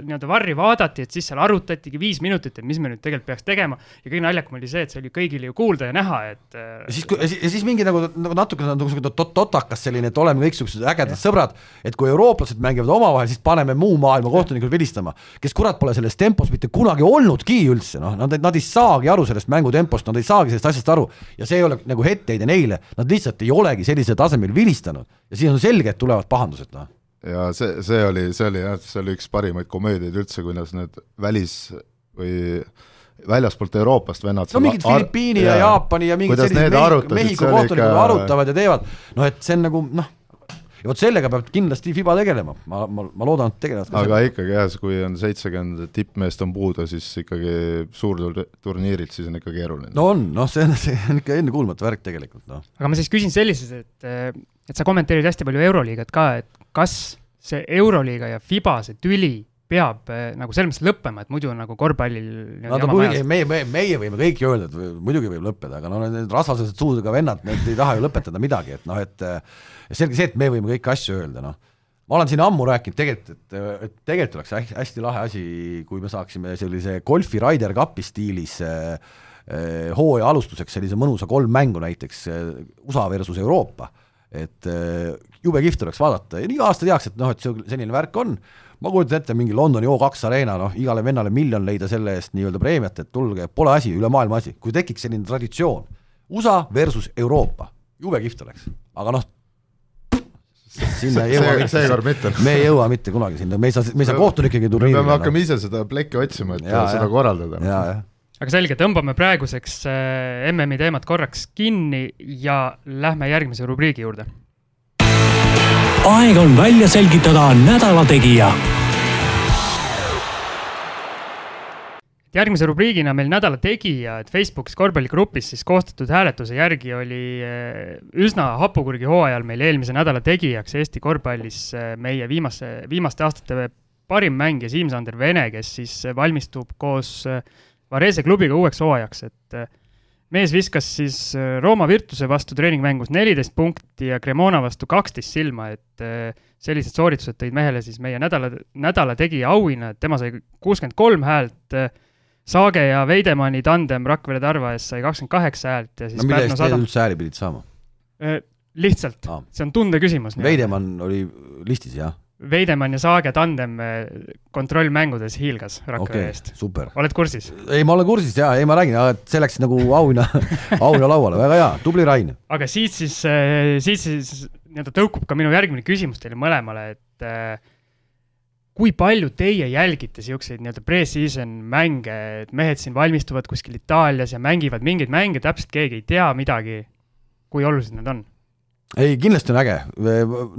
nii-öelda varri vaadati, et siis seal arutatigi viis minutit, et mis me nüüd tegelikult peaks tegema. Ja kõige naljakam oli see, et see oli kõigile ju kuulda ja näha, et ja siis, ja siis, mingi nagu, nagu natuke nagu niisugune totakas hakkas selline, et oleme kõiksugused ägedad sõbrad, et kui eurooplased mängivad omavahel, siis paneme muu maailma kohtunikud vilistama, kes kurat pole selles tempos mitte kunagi olnudki üldse, noh, nad, nad ei saagi aru sellest mängutempost, nad ei saagi sellest asjast aru. Ja see ei ole nagu etteheide neile, nad lihtsalt ei olegi sellisel tasemel vilistanud. Ja siis on selge, et tulevad pahandused, noh. Ja see, see oli, see oli jah, see oli üks parimaid komöödiaid üldse, kuidas need välis või väljaspoolt Euroopast vennad no mingid Filipiini ja, ja Jaapani ja mingid sellised Mehhiko kohtunikud ikka... arutavad ja teevad, noh et see on nagu noh, ja vot sellega peab kindlasti FIBA tegelema, ma, ma, ma loodan, et tegelevad aga sellega. ikkagi jah, kui on seitsekümmend tippmeest on puudu, siis ikkagi suurturniirilt, siis on ikka keeruline. no on, noh, see on, see on ikka ennekuulmatu värk tegelikult, noh. aga ma siis küsin sellises, et, et sa kommenteerid hästi palju Euroliigat ka, et kas see Euroliiga ja FIBA, see tüli peab eh, nagu selles mõttes lõppema, et muidu on nagu korvpallil no, muidugi, meie, meie, meie võime kõik ju öelda, et muidugi võib lõppeda, aga no need rasvased suudega vennad, need ei taha ju lõpetada midagi, et noh, et selge see, et me võime kõiki asju öelda, noh. ma olen siin ammu rääkinud tegelikult, et, et tegelikult oleks hästi, hästi lahe asi, kui me saaksime sellise golfi Ryder Cupi stiilis äh, hooaja alustuseks sellise mõnusa kolm mängu näiteks USA versus Euroopa, et jube kihvt oleks vaadata. Ja iga aasta teaks, et noh, et selline värk on ma kujutan ette, mingi Londoni O2 Arena, noh, igale vennale miljon leida selle eest nii-öelda preemiat, et tulge, pole asi, üle maailma asi, kui tekiks selline traditsioon, USA versus Euroopa, jube kihvt oleks, aga noh, sinna ei jõua mitte, seekord mitte. me ei jõua mitte kunagi sinna, me ei saa, me ei saa kohtunikegi turniiri. me peame hakkama ise seda plekki otsima, et ja, seda ja. korraldada. aga selge, tõmbame praeguseks äh, MM-i teemat korraks kinni ja lähme järgmise rubriigi juurde aeg on välja selgitada nädala tegija. järgmise rubriigina meil nädala tegija, et Facebookis korvpalligrupis siis koostatud hääletuse järgi oli eh, üsna hapukurgi hooajal meil eelmise nädala tegijaks Eesti korvpallis eh, meie viimase, viimaste aastate parim mängija Siim-Sander Vene, kes siis valmistub koos eh, Varese klubiga uueks hooajaks, et mees viskas siis äh, Rooma Virtuse vastu treeningmängus neliteist punkti ja Cremona vastu kaksteist silma, et äh, sellised sooritused tõid mehele siis meie nädala, nädala tegija auhinna, et tema sai kuuskümmend kolm häält, äh, Saage ja Veidemanni tandem Rakvere Tarva ees sai kakskümmend kaheksa häält ja siis no mille eest te üldse hääli pidid saama? lihtsalt ah., see on tunde küsimus. Veidemann oli listis, jah? Veidemann ja Saage tandem eh, kontrollmängudes hiilgas Rakvere okay, eest. oled kursis? ei, ma olen kursis jaa, ei ma räägin, et see läks nagu auhinna auhinna lauale, väga hea, tubli Rain. aga siit siis, eh, siit siis nii-öelda tõukub ka minu järgmine küsimus teile mõlemale, et äh, kui palju teie jälgite niisuguseid nii-öelda pre-season mänge, et mehed siin valmistuvad kuskil Itaalias ja mängivad mingeid mänge, täpselt keegi ei tea midagi, kui olulised need on? Ei, kindlasti on äge,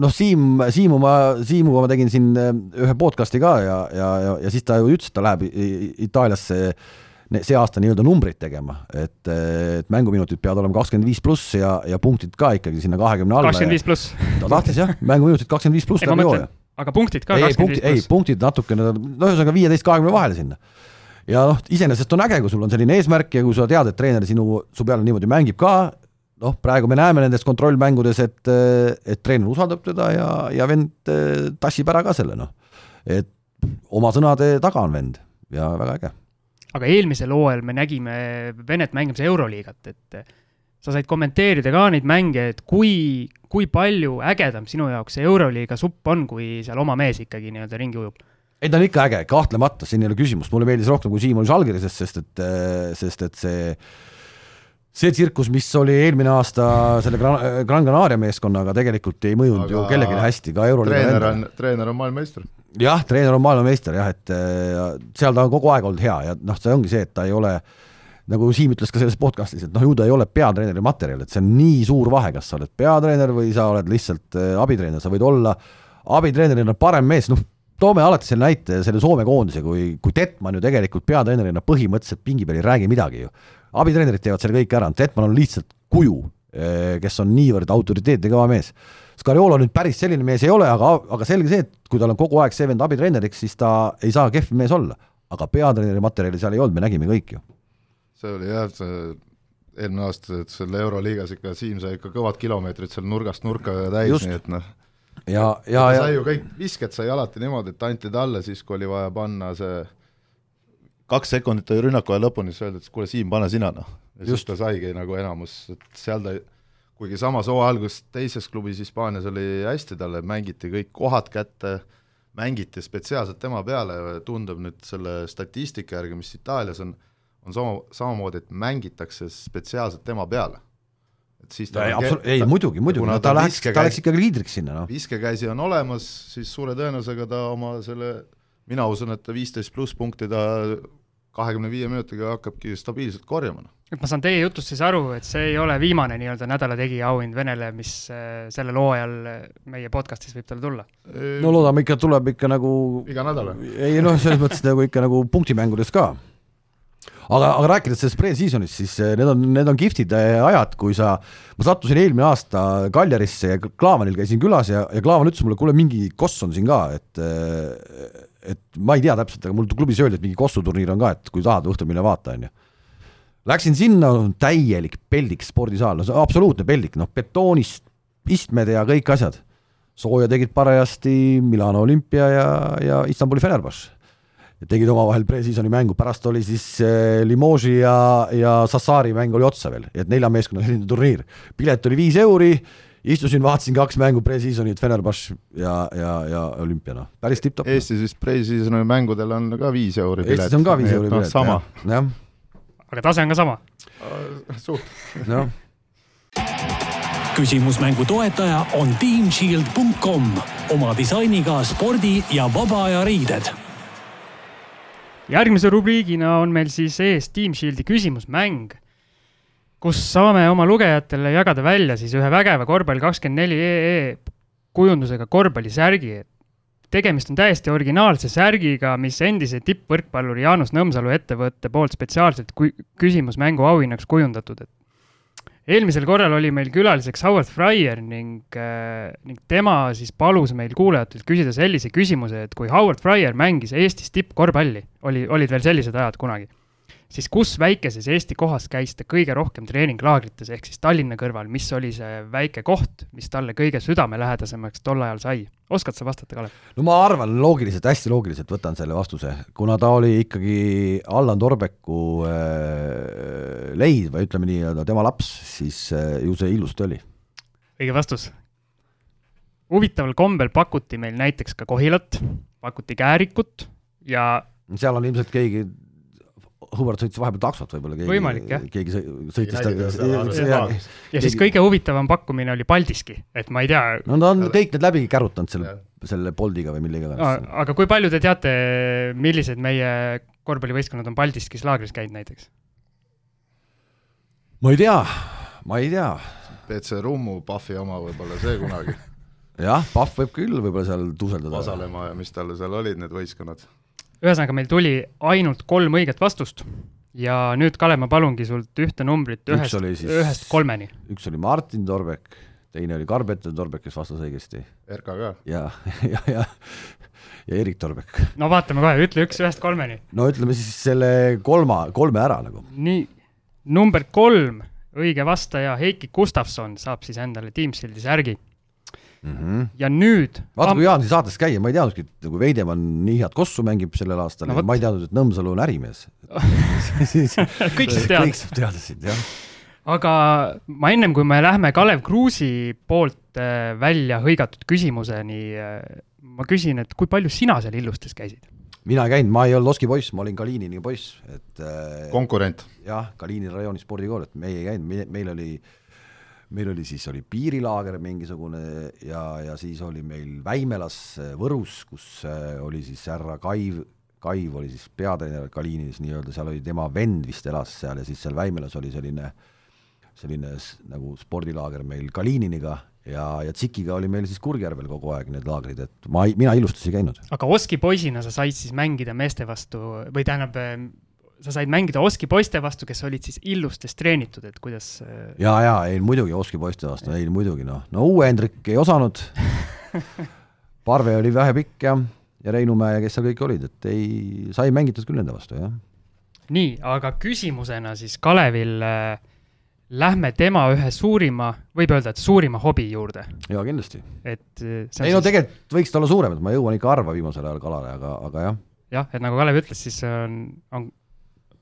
noh, Siim, Siimu ma, Siimuga ma tegin siin eh, ühe podcast'i ka ja, ja, ja, ja siis ta ju ütles, et ta läheb Itaaliasse see aasta nii-öelda numbreid tegema, et, et mänguminutid peavad olema kakskümmend viis pluss ja, ja punktid ka ikkagi sinna kahekümne alla. kakskümmend viis pluss. ta tahtis jah, mänguminutid kakskümmend viis pluss läbi hooaja. aga punktid ka kakskümmend viis pluss? ei, punktid natukene, no ühesõnaga viieteist, kahekümne vahele sinna ja noh, iseenesest on äge, kui sul on selline eesmärk ja kui sa tead, et treener sinu, su peale niimoodi mängib ka, noh, praegu me näeme nendes kontrollmängudes, et, et treener usaldab teda ja, ja vend eh, tassib ära ka selle, noh. et oma sõnade taga on vend ja väga äge. aga eelmisel hooajal me nägime Venet mängimas Euroliigat, et sa said kommenteerida ka neid mänge, et kui, kui palju ägedam sinu jaoks see Euroliiga supp on, kui seal oma mees ikkagi nii-öelda ringi ujub? ei, ta on ikka äge, kahtlemata, siin ei ole küsimust, mulle meeldis rohkem, kui Siim oli Žalgirises, sest et, sest et see see tsirkus, mis oli eelmine aasta selle Gran, Gran Canaria meeskonnaga, tegelikult ei mõjunud Aga ju kellelegi hästi, ka euroliiga treener on, treener on maailmameister. jah, treener on maailmameister jah, et seal ta on kogu aeg olnud hea ja noh, see ongi see, et ta ei ole nagu Siim ütles ka selles podcastis, et noh, ju ta ei ole peatreeneri materjal, et see on nii suur vahe, kas sa oled peatreener või sa oled lihtsalt äh, abitreener, sa võid olla abitreenerina parem mees, noh, toome alati selle näite selle Soome koondise, kui, kui Detman ju tegelikult peatreenerina põhimõtteliselt pingi peal ei räägi midagi ju abitreenerid teevad selle kõik ära, Detman on lihtsalt kuju, eh, kes on niivõrd autoriteetne kõva mees. Scariolo nüüd päris selline mees ei ole, aga, aga selge see, et kui tal on kogu aeg see vend abitreeneriks, siis ta ei saa kehv mees olla. aga peatreeneri materjali seal ei olnud, me nägime kõik ju. see oli jah, see eelmine aasta, et selle Euroliigas ikka Siim sai ikka kõvad kilomeetrid seal nurgast nurka täis, nii et noh, ja, ja, ja sai ju kõik, visked sai alati niimoodi, et anti talle siis, kui oli vaja panna see kaks sekundit oli rünnaku aja lõpuni, siis öeldi, et kuule, Siim, pane sina noh. ja siis ta saigi nagu enamus, et seal ta kuigi samas hooaja alguses teises klubis Hispaanias oli hästi, talle mängiti kõik kohad kätte, mängiti spetsiaalselt tema peale, tundub nüüd selle statistika järgi, mis Itaalias on, on sama, samamoodi, et mängitakse spetsiaalselt tema peale. et siis ta ei, absolu-, ei muidugi, muidugi, no ta läks, ta läks ikkagi liidriks sinna, noh. viskekäsi on olemas, siis suure tõenäosusega ta oma selle mina usun, et viisteist pluss punkti ta kahekümne viie minutiga hakkabki stabiilselt korjama. Noh. et ma saan teie jutust siis aru, et see ei ole viimane nii-öelda nädala tegija auhind Venele, mis äh, sellel hooajal äh, meie podcast'is võib talle tulla? no loodame ikka, tuleb ikka nagu iga nädal? ei noh, selles mõttes nagu ikka nagu punktimängudes ka aga, aga rääkides sellest pre-seasonist, siis äh, need on, need on kihvtid ajad, kui sa, ma sattusin eelmine aasta Kaljarisse ja Klaavanil käisin külas ja, ja Klaavan ütles mulle, kuule, mingi koss on siin ka, et et ma ei tea täpselt, aga mul klubis öeldi, et mingi kossuturniir on ka, et kui tahad õhtul mine vaata, on ju. Läksin sinna, täielik peldik spordisaal, no see absoluutne peldik, noh betoonist istmed ja kõik asjad. sooja tegid parajasti Milano olümpia ja, ja Istanbuli Fenerbahce. tegid omavahel pre-season'i mängu, pärast oli siis äh, Limoges ja, ja Sassari mäng oli otsa veel, et nelja meeskonnaga selline turniir. pilet oli viis euri istusin, vaatasin kaks mängu pre-season'it, Fenerbahce ja, ja, ja olümpia, noh, päris tipp-topp. Eestis vist pre-season'i mängudel on ka viis euri pilet. Eestis on ka viis euri noh, pilet, jah, jah. aga tase on ka sama uh,? suht. noh küsimusmängu toetaja on teamshield.com oma disainiga spordi ja vaba aja riided. järgmise rubriigina on meil siis ees Team Shieldi küsimusmäng kus saame oma lugejatele jagada välja siis ühe vägeva korvpalli kakskümmend neli EE kujundusega korvpallisärgi. tegemist on täiesti originaalse särgiga, mis endise tippvõrkpalluri Jaanus Nõmsalu ettevõtte poolt spetsiaalselt küsimusmängu auhinnaks kujundatud, et eelmisel korral oli meil külaliseks Howard Fryer ning äh,, ning tema siis palus meil kuulajatelt küsida sellise küsimuse, et kui Howard Fryer mängis Eestis tippkorvpalli, oli, olid veel sellised ajad kunagi siis kus väikeses Eesti kohas käis ta kõige rohkem treeninglaagrites, ehk siis Tallinna kõrval, mis oli see väike koht, mis talle kõige südamelähedasemaks tol ajal sai? oskad sa vastata, Kalev? no ma arvan loogiliselt, hästi loogiliselt võtan selle vastuse, kuna ta oli ikkagi Allan Torbeku äh, leid või ütleme nii-öelda tema laps, siis äh, ju see ilusti oli. õige vastus. huvitaval kombel pakuti meil näiteks ka Kohilat, pakuti Käärikut ja seal on ilmselt keegi Hubert sõitis vahepeal taksot võib-olla keegi, võimalik jah. keegi sõitis ta ja, ja siis kõige huvitavam pakkumine oli Paldiski, et ma ei tea. no ta on kõik need läbi kärutanud selle, selle Boltiga või millega iganes. aga kui palju te teate, millised meie korvpallivõistkonnad on Paldiskis laagris käinud näiteks? ma ei tea, ma ei tea. BC Rummu Pahvi oma võib-olla see kunagi jah, Pahv võib küll võib-olla seal tuuseldada. osalema ja mis tal seal olid, need võistkonnad. Ühesõnaga, meil tuli ainult kolm õiget vastust ja nüüd, Kalev, ma palungi sult ühte numbrit ühest, siis... ühest kolmeni. üks oli Martin Torbek, teine oli Karl-Peeter Torbek, kes vastas õigesti. RK ka. ja, ja, ja, ja Erik Torbek. no vaatame kohe, ütle üks ühest kolmeni. no ütleme siis selle kolma, kolme ära nagu. nii, number kolm, õige vastaja Heiki Gustavson saab siis endale Teamsildi särgi mm. -hmm. ja nüüd vaata, kui Jaan siin saates käia, ma ei teadnudki, et kui Veidemann nii head kossu mängib sellel aastal no,, ma ei teadnud, et Nõmsalu on ärimees kõik siis teavad. kõik teadsid, jah. aga ma ennem, kui me lähme Kalev Kruusi poolt äh, välja hõigatud küsimuseni, äh, ma küsin, et kui palju sina seal Illustes käisid? mina ei käinud, ma ei olnud Oski poiss, ma olin Kalinini poiss, et äh, konkurent? jah, Kalini rajooni spordikool, et meie ei käinud, meil oli äh, meil oli siis, oli piirilaager mingisugune ja, ja siis oli meil Väimelas äh, Võrus, kus äh, oli siis härra Kaiv, Kaiv oli siis peatreener Kaliinis nii-öelda, seal oli tema vend vist elas seal ja siis seal Väimelas oli selline, selline nagu spordilaager meil Kaliininiga ja, ja Tsikiga oli meil siis Kurgjärvel kogu aeg need laagrid, et ma ei, mina Illustus ei käinud. aga Oski poisina sa said siis mängida meeste vastu või tähendab, sa said mängida Oski poiste vastu, kes olid siis illustes treenitud, et kuidas äh, ja, ja ei muidugi Oski poiste vastu, ei muidugi noh, no uue Hendrik ei osanud Parve oli vähepikk ja, ja Reinumäe ja kes seal kõik olid, et ei, sai mängitud küll nende vastu, jah. nii, aga küsimusena siis Kalevil äh, lähme tema ühe suurima, võib öelda, et suurima hobi juurde. jaa, kindlasti. et äh, ei siis... no tegelikult võiks ta olla suurem, et ma jõuan ikka harva viimasel ajal kalale, aga, aga jah. jah, et nagu Kalev ütles, siis on, on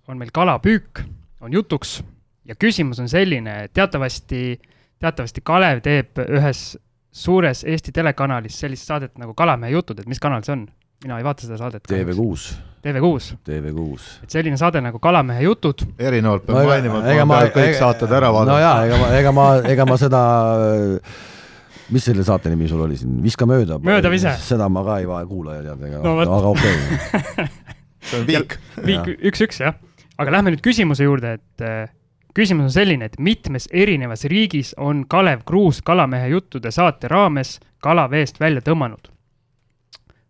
on meil kalapüük, on jutuks ja küsimus on selline, et teatavasti, teatavasti Kalev teeb ühes suures Eesti telekanalis sellist saadet nagu Kalamehe jutud, et mis kanal see on? mina ei vaata seda saadet. TV6. TV6. TV6. et selline saade nagu Kalamehe jutud. erinevalt peab no, mainima, et ma pean kõik saated ära vaadata. no jaa, ega ma, ega ma, ega ma seda mis selle saate nimi sul oli siin, Viska mööda? möödavise. seda ma ka ei kuula ja tead, ega no, aga okei okay. see on viik. viik üks-üks jah aga lähme nüüd küsimuse juurde, et äh, küsimus on selline, et mitmes erinevas riigis on Kalev Kruus Kalamehe juttude saate raames kala veest välja tõmmanud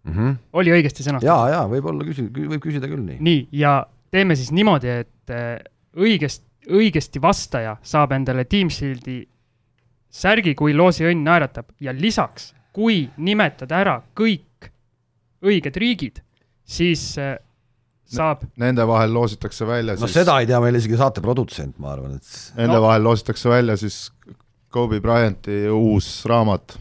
mm? -hmm. oli õigesti sõnastatud? jaa, jaa, võib-olla küsi-, võib küsida küll nii. nii, ja teeme siis niimoodi, et äh, õigest, õigesti vastaja saab endale Team Shieldi särgi, kui loosiõnn naeratab ja lisaks, kui nimetada ära kõik õiged riigid, siis äh, saab. Nende vahel loositakse välja no siis seda ei tea meil isegi saate produtsent, ma arvan, et Nende no. vahel loositakse välja siis Kobe Bryanti uus raamat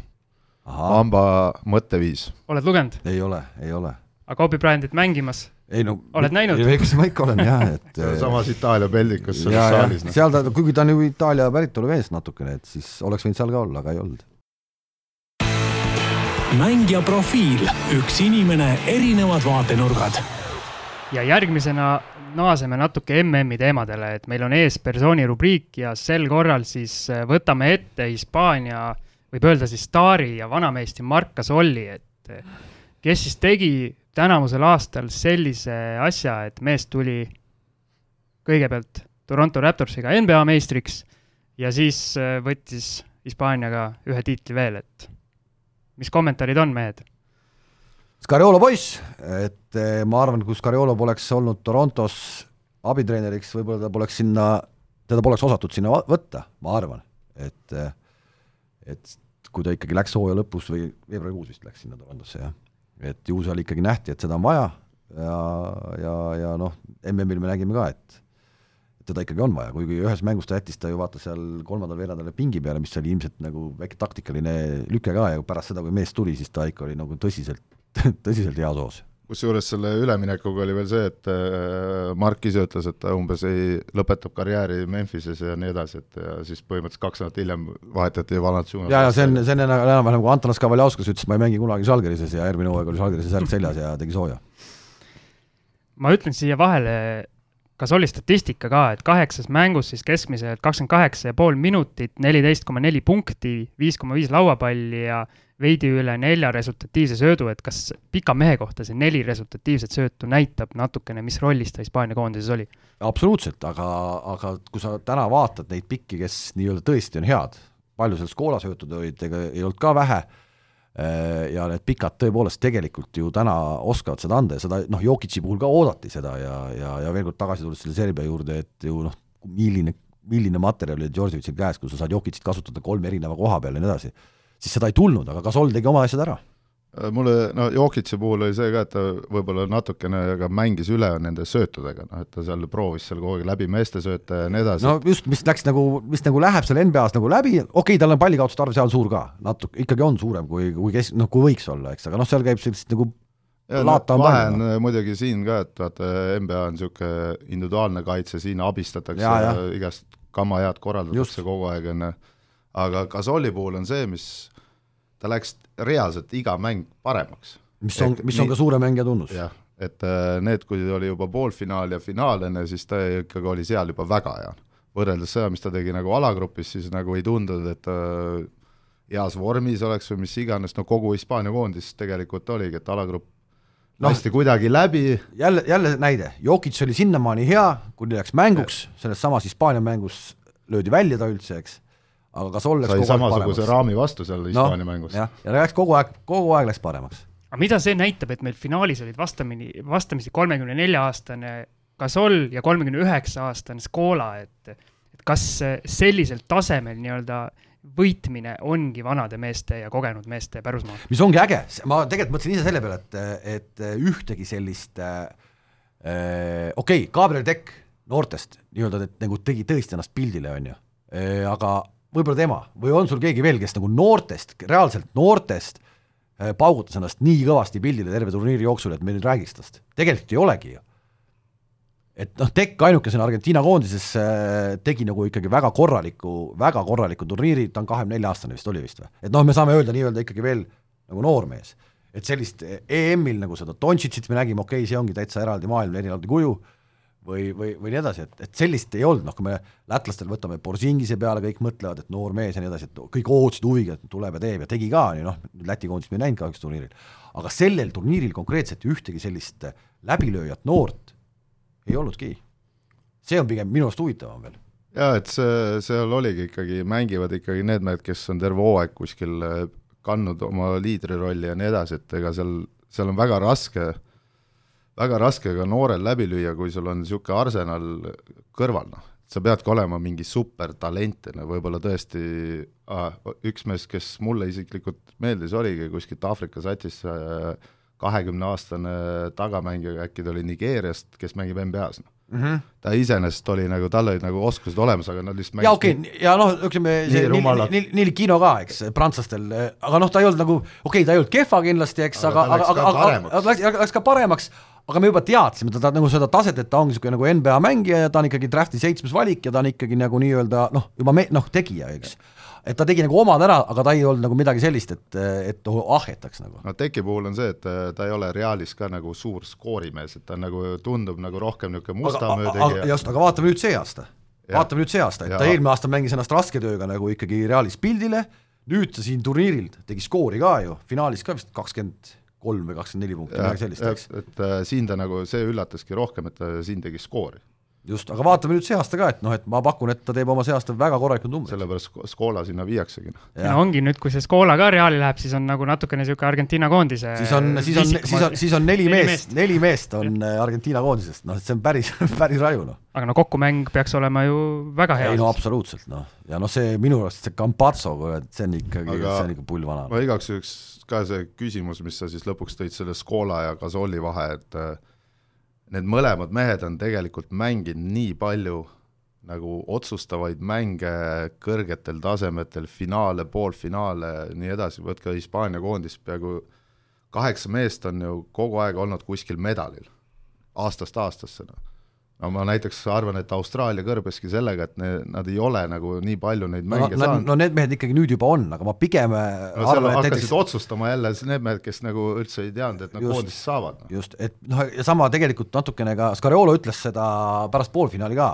Hamba mõtteviis. oled lugenud? ei ole, ei ole. aga Kobe Bryantit mängimas? ei no oled näinud? eks ma ikka olen jah, et samas Itaalia peldikus selles saalis. No. seal ta, kuigi ta on ju Itaalia päritolu mees natukene, et siis oleks võinud seal ka olla, aga ei olnud. mängija profiil, üks inimene, erinevad vaatenurgad ja järgmisena naaseme natuke MM-i teemadele, et meil on ees persooni rubriik ja sel korral siis äh, võtame ette Hispaania, võib öelda siis staari ja vanameesti Marc Gasolli, et äh, kes siis tegi tänavusel aastal sellise asja, et mees tuli kõigepealt Toronto Raptorsiga NBA meistriks ja siis äh, võttis Hispaaniaga ühe tiitli veel, et mis kommentaarid on, mehed? Scariolo poiss, et eh, ma arvan, kui Scariolo poleks olnud Torontos abitreeneriks, võib-olla ta poleks sinna, teda poleks osatud sinna võtta, ma arvan, et eh, et kui ta ikkagi läks hooaja lõpus või veebruarikuus vist läks sinna Torontosse, jah. et ju seal ikkagi nähti, et seda on vaja ja, ja, ja noh, MM-il me nägime ka, et teda ikkagi on vaja, kuigi ühes mängus ta jättis ta ju vaata seal kolmandal veerandal pingi peale, mis oli ilmselt nagu väike taktikaline lüke ka ja pärast seda, kui mees tuli, siis ta ikka oli nagu tõsiselt tõsiselt heas hoos. kusjuures selle üleminekuga oli veel see, et äh, Mark ise ütles, et ta umbes ei, lõpetab karjääri Memphises ja nii edasi, et ja siis põhimõtteliselt kaks nädalat hiljem vahetati Valanciunas. jaa, ja see on, see on enam-vähem nagu Antonas Kavaljauskas ütles, ma ei mängi kunagi Žalgirises ja järgmine hooaeg oli Žalgirise särk seljas ja tegi sooja. ma ütlen siia vahele, kas oli statistika ka, et kaheksas mängus siis keskmiselt kakskümmend kaheksa ja pool minutit, neliteist koma neli punkti, viis koma viis lauapalli ja veidi üle nelja resultatiivse söödu, et kas pika mehe kohta see neli resultatiivset söötu näitab natukene, mis rollis ta Hispaania koondises oli? absoluutselt, aga, aga kui sa täna vaatad neid pikki, kes nii-öelda tõesti on head, palju seal skoolasöötud olid, ega ei olnud ka vähe Äh, ja need pikad tõepoolest tegelikult ju täna oskavad seda anda ja seda noh, Jokitsi puhul ka oodati seda ja, ja, ja veel kord tagasi tulles selle Serbia juurde, et ju noh, milline, milline materjal oli Djordjevitšil käes, kui sa saad Jokitsit kasutada kolme erineva koha peal ja nii edasi, siis seda ei tulnud, aga Gasol tegi oma asjad ära Äh, mulle, no Jokitsi puhul oli see ka, et ta võib-olla natukene ka mängis üle nende söötudega, noh et ta seal proovis seal kogu aeg läbi meeste sööte ja nii edasi. no just, mis läks nagu, mis nagu läheb seal NBA-s nagu läbi, okei okay,, tal on pallikaotuste arv seal suur ka, natuke, ikkagi on suurem kui, kui kes-, noh, kui võiks olla, eks, aga noh, seal käib sellist nagu ja no, vahe on äh, muidugi siin ka, et vaata, NBA on niisugune individuaalne kaitse, siin abistatakse ja, ja. igast kama head korraldatakse kogu aeg, on ju, aga Gasoli puhul on see, mis ta läks reaalselt iga mäng paremaks. mis on, mis on nii, ka suure mängija tunnus. jah, et äh, need, kui oli juba poolfinaal ja finaal enne, siis ta ikkagi oli seal juba väga hea. võrreldes seda, mis ta tegi nagu alagrupis, siis nagu ei tundunud, et ta heas vormis oleks või mis iganes, no kogu Hispaania koondis tegelikult oligi, et alagrupp no, lasti kuidagi läbi. jälle, jälle näide, Jokic oli sinnamaani hea, kuni läks mänguks, selles samas Hispaania mängus löödi välja ta üldse, eks aga kas olles sai samasuguse raami vastu seal Hispaania no, mängus. jah, ja läks kogu aeg, kogu aeg läks paremaks. aga mida see näitab, et meil finaalis olid vastamini, vastamisi kolmekümne nelja aastane Gasol ja kolmekümne üheksa aastane Scola, et et kas sellisel tasemel nii-öelda võitmine ongi vanade meeste ja kogenud meeste pärusmaa? mis ongi äge, ma tegelikult mõtlesin ise selle peale, et, et ühtegi sellist äh, okei okay,, Gabriel Tekk noortest nii-öelda, et nagu tegi tõesti ennast pildile, on ju, äh, aga võib-olla tema või on sul keegi veel, kes nagu noortest, reaalselt noortest äh, paugutas ennast nii kõvasti pildile terve turniiri jooksul, et me nüüd räägiks tast, tegelikult ei olegi ju. et noh, Tekk ainukesena Argentiina koondises äh, tegi nagu ikkagi väga korraliku, väga korraliku turniiri, ta on kahekümne nelja aastane vist oli vist või, et noh, me saame öelda nii-öelda ikkagi veel nagu noormees. et sellist EM-il nagu seda Dontšitšit me nägime, okei okay,, see ongi täitsa eraldi maailm, erinev kuju või, või, või nii edasi, et, et sellist ei olnud, noh kui me lätlastel võtame Borzingise peale, kõik mõtlevad, et noor mees ja nii edasi, et kõik ootasid huviga, et tuleb ja teeb ja tegi ka, nii noh, Läti koondist me ei näinud kahjuks turniiril. aga sellel turniiril konkreetselt ühtegi sellist läbilööjat noort ei olnudki. see on pigem minu arust huvitavam veel. jaa, et see, seal oligi ikkagi, mängivad ikkagi need mehed, kes on terve hooaeg kuskil eh, kandnud oma liidrirolli ja nii edasi, et ega seal, seal on väga raske äh, väga raske ka noorel läbi lüüa, kui sul on niisugune arsenal kõrval, noh. sa peadki olema mingi supertalent, no võib-olla tõesti ah, üks mees, kes mulle isiklikult meeldis, oligi kuskilt Aafrika satis kahekümneaastane tagamängija, äkki ta oli Nigeeriast, kes mängib NBA-s, noh Mm -hmm. ta iseenesest oli nagu, tal olid nagu oskused olemas, aga nad lihtsalt ja okei okay,, ja noh, ütleme see Nil, Nil Kino ka, eks, prantslastel, aga noh, ta ei olnud nagu, okei okay,, ta ei olnud kehva kindlasti, eks, aga, aga, aga, aga, aga läks ka paremaks, aga me juba teadsime teda nagu seda taset, et ta ongi niisugune nagu NBA mängija ja ta on ikkagi drafti seitsmes valik ja ta on ikkagi nagu nii-öelda noh, juba me-, noh, tegija, eks. et ta tegi nagu omad ära, aga ta ei olnud nagu midagi sellist, et, et ahhetaks nagu. no Teki puhul on see, et ta ei ole Realis ka nagu suur skoorimees, et ta nagu tundub nagu rohkem niisugune Mustamäe tegija. just, aga vaatame nüüd see aasta. vaatame nüüd see aasta, et ja. ta eelmine aasta mängis ennast raske tööga nagu ikkagi Realis pildile, nüüd ta siin turniiril tegi skoori ka ju, finaalis ka vist kakskümmend kolm või kakskümmend neli punkti, midagi sellist, eks. et äh, siin ta nagu, see üllataski rohkem, et ta siin tegi skoori. Just, aga vaatame nüüd see aasta ka, et noh, et ma pakun, et ta teeb oma see aasta väga korralikud numbrid. sellepärast Scola sinna viiaksegi. no ongi nüüd, kui see Scola ka Reali läheb, siis on nagu natukene niisugune Argentiina koondise siis on, siis on, siis on, siis on neli, neli meest, neli meest on Argentiina koondisest, noh, et see on päris päris raju, noh. aga no kokkumäng peaks olema ju väga hea. ei no absoluutselt, noh. ja noh, see minu arust see Campazzo, see on ikkagi, see on ikka pull vana. ma igaks juhuks ka see küsimus, mis sa siis lõpuks tõid selle Scola ja Gasoli vahe, et äh, need mõlemad mehed on tegelikult mänginud nii palju nagu otsustavaid mänge kõrgetel tasemetel, finaale, poolfinaale, nii edasi, võtke Hispaania koondis, peaaegu kaheksa meest on ju kogu aeg olnud kuskil medalil, aastast aastasse, noh no ma näiteks arvan, et Austraalia kõrbeski sellega, et ne, nad ei ole nagu nii palju neid mänge no, saanud. no need mehed ikkagi nüüd juba on, aga ma pigem no arvan, et hakkasid näiteks... otsustama jälle need mehed, kes nagu üldse ei teadnud, et nad koondist saavad no.. just, et noh, ja sama tegelikult natukene ka, Scariolo ütles seda pärast poolfinaali ka,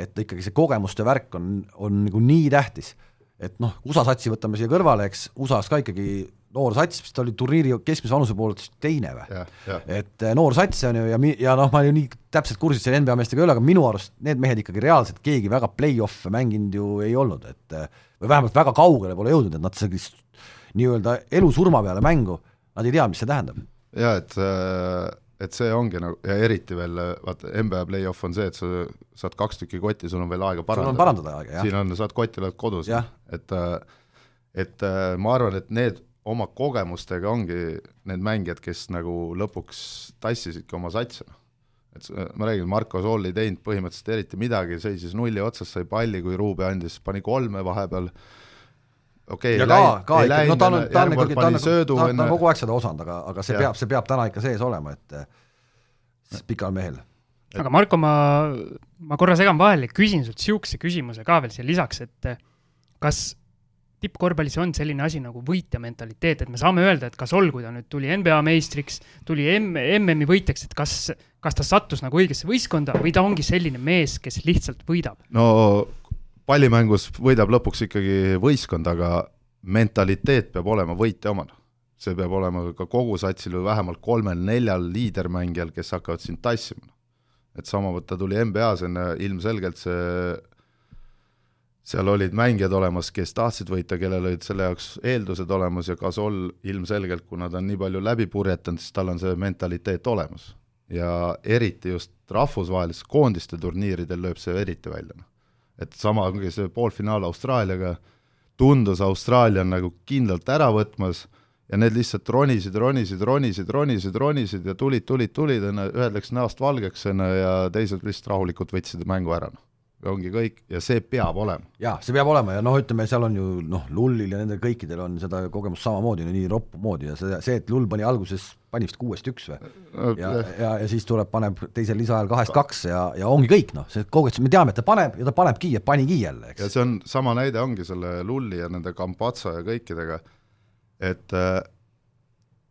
et ikkagi see kogemuste värk on, on nagu nii tähtis, et noh, USA satsi võtame siia kõrvale, eks, USA-s ka ikkagi noor sats, vist oli turniiri keskmise vanuse poolelt teine või? et eh, noor sats on ju ja mi-, ja noh, ma ju nii täpselt kursis selle NBA meestega ei ole, aga minu arust need mehed ikkagi reaalselt keegi väga play-off'e mänginud ju ei olnud, et eh, või vähemalt väga kaugele pole jõudnud, et nad sellist nii-öelda elu-surma peale mängu, nad ei tea, mis see tähendab. jaa, et et see ongi nagu, ja eriti veel vaata, NBA play-off on see, et sa saad kaks tükki kotti, sul on veel aega parandada. sul on parandada aega, jah. siin on, saad kotti, oled kodus, et et ma arvan, et need oma kogemustega ongi need mängijad, kes nagu lõpuks tassisidki oma satsi, noh. et ma räägin, Marko Sool ei teinud põhimõtteliselt eriti midagi, seisis nulli otsas, sai palli, kui Ruube andis, pani kolme vahepeal, okei okay,, ja ka, ka ikka, no ta on, ta on ikkagi, ta on, ta on kogu aeg seda osanud, aga, aga see ja. peab, see peab täna ikka sees olema, et siis pikal mehel. aga Marko, ma, ma korra segan vahele, küsin sult niisuguse küsimuse ka veel siia lisaks, et kas tippkorvpallis on selline asi nagu võitja mentaliteet, et me saame öelda, et kas ol, kui ta nüüd tuli NBA meistriks, tuli M, MM-i võitjaks, et kas, kas ta sattus nagu õigesse võistkonda või ta ongi selline mees, kes lihtsalt võidab? no pallimängus võidab lõpuks ikkagi võistkond, aga mentaliteet peab olema võitja omana. see peab olema ka kogu satsil või vähemalt kolmel-neljal liidermängijal, kes hakkavad sind tassima. et sama, ta tuli NBA-s enne, ilmselgelt see seal olid mängijad olemas, kes tahtsid võita, kellel olid selle jaoks eeldused olemas ja Gasol ilmselgelt, kuna ta on nii palju läbi purjetanud, siis tal on see mentaliteet olemas. ja eriti just rahvusvaheliste koondiste turniiridel lööb see eriti välja. Noh. et sama, ongi see poolfinaal Austraaliaga, tundus Austraalia on nagu kindlalt ära võtmas ja need lihtsalt ronisid, ronisid, ronisid, ronisid, ronisid ja tulid, tulid, tulid, ühed läks näost valgeks, ja teised lihtsalt rahulikult võtsid mängu ära, noh ongi kõik ja see peab olema. jaa, see peab olema ja noh, ütleme seal on ju noh, Lullil ja nendel kõikidel on seda kogemust samamoodi, nii roppu moodi ja see, see, et Lull pani alguses, pani vist kuuest üks või? ja, ja, ja siis tuleb, paneb teisel lisaajal kahest kaks ja, ja ongi kõik noh, see aeg, me teame, et ta paneb ja ta panebki ja panigi jälle, eks. ja see on, sama näide ongi selle Lulli ja nende Campazzo ja kõikidega, et äh,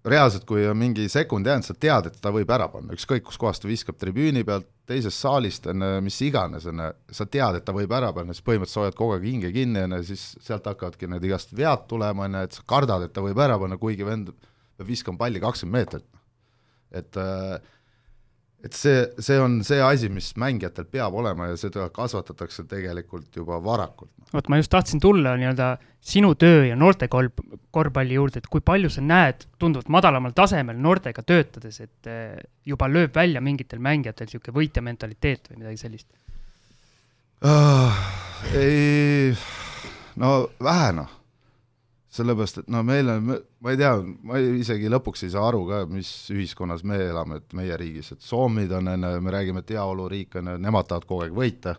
reaalselt, kui on mingi sekund jäänud, sa tead, et ta võib ära panna, ükskõik kuskohast ta viskab tribüüni pealt, teisest saalist, on ju, mis iganes, on ju, sa tead, et ta võib ära panna, siis põhimõtteliselt sa hoiad kogu aeg hinge kinni, on ju, siis sealt hakkavadki need igast vead tulema, on ju, et sa kardad, et ta võib ära panna, kuigi vend peab viskama palli kakskümmend meetrit. et äh, et see, see on see asi, mis mängijatel peab olema ja seda kasvatatakse tegelikult juba varakult. vot ma just tahtsin tulla nii-öelda sinu töö ja noorte korv, korvpalli juurde, et kui palju sa näed tunduvalt madalamal tasemel noortega töötades, et eh, juba lööb välja mingitel mängijatel niisugune võitja mentaliteet või midagi sellist uh,? ei, no vähe noh sellepärast, et no meil on, ma ei tea, ma isegi lõpuks ei saa aru ka, mis ühiskonnas me elame, et meie riigis, et soomid on, on ju, me räägime, et heaoluriik on ju, nemad tahavad kogu aeg võita,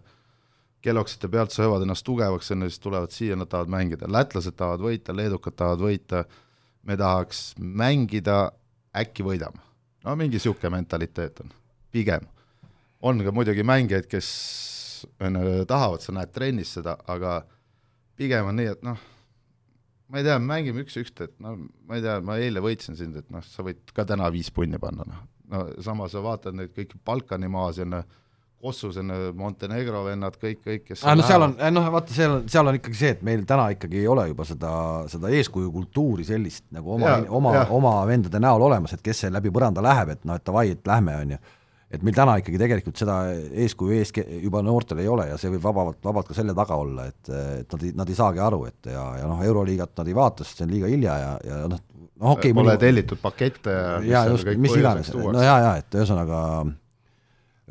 kelloksite pealt söövad ennast tugevaks, on ju, siis tulevad siia, nad tahavad mängida, lätlased tahavad võita, leedukad tahavad võita, me tahaks mängida, äkki võidame. no mingi niisugune mentaliteet on, pigem. on ka muidugi mängijaid, kes on ju, tahavad, sa näed trennis seda, aga pigem on nii, et noh, ma ei tea, mängime üks-üht, et no ma ei tea, ma eile võitsin sind, et noh, sa võid ka täna viis punni panna, noh. no samas sa vaatad neid kõiki Balkani maasid, noh, Kossus on Montenegro vennad, kõik, kõik, kes ah, no seal on, noh vaata, seal on, seal on ikkagi see, et meil täna ikkagi ei ole juba seda, seda eeskujukultuuri sellist nagu oma, oma, oma vendade näol olemas, et kes see läbi põranda läheb, et noh, et davai, et lähme, on ju et meil täna ikkagi tegelikult seda eeskuju ees juba noortel ei ole ja see võib vabalt, vabalt ka selle taga olla, et, et nad ei, nad ei saagi aru, et ja, ja noh, Euroliigat nad ei vaata, sest see on liiga hilja ja, ja noh, noh okei okay, Pole mõni... tellitud pakette ja ja just, mis iganes, no jaa, jaa, et ühesõnaga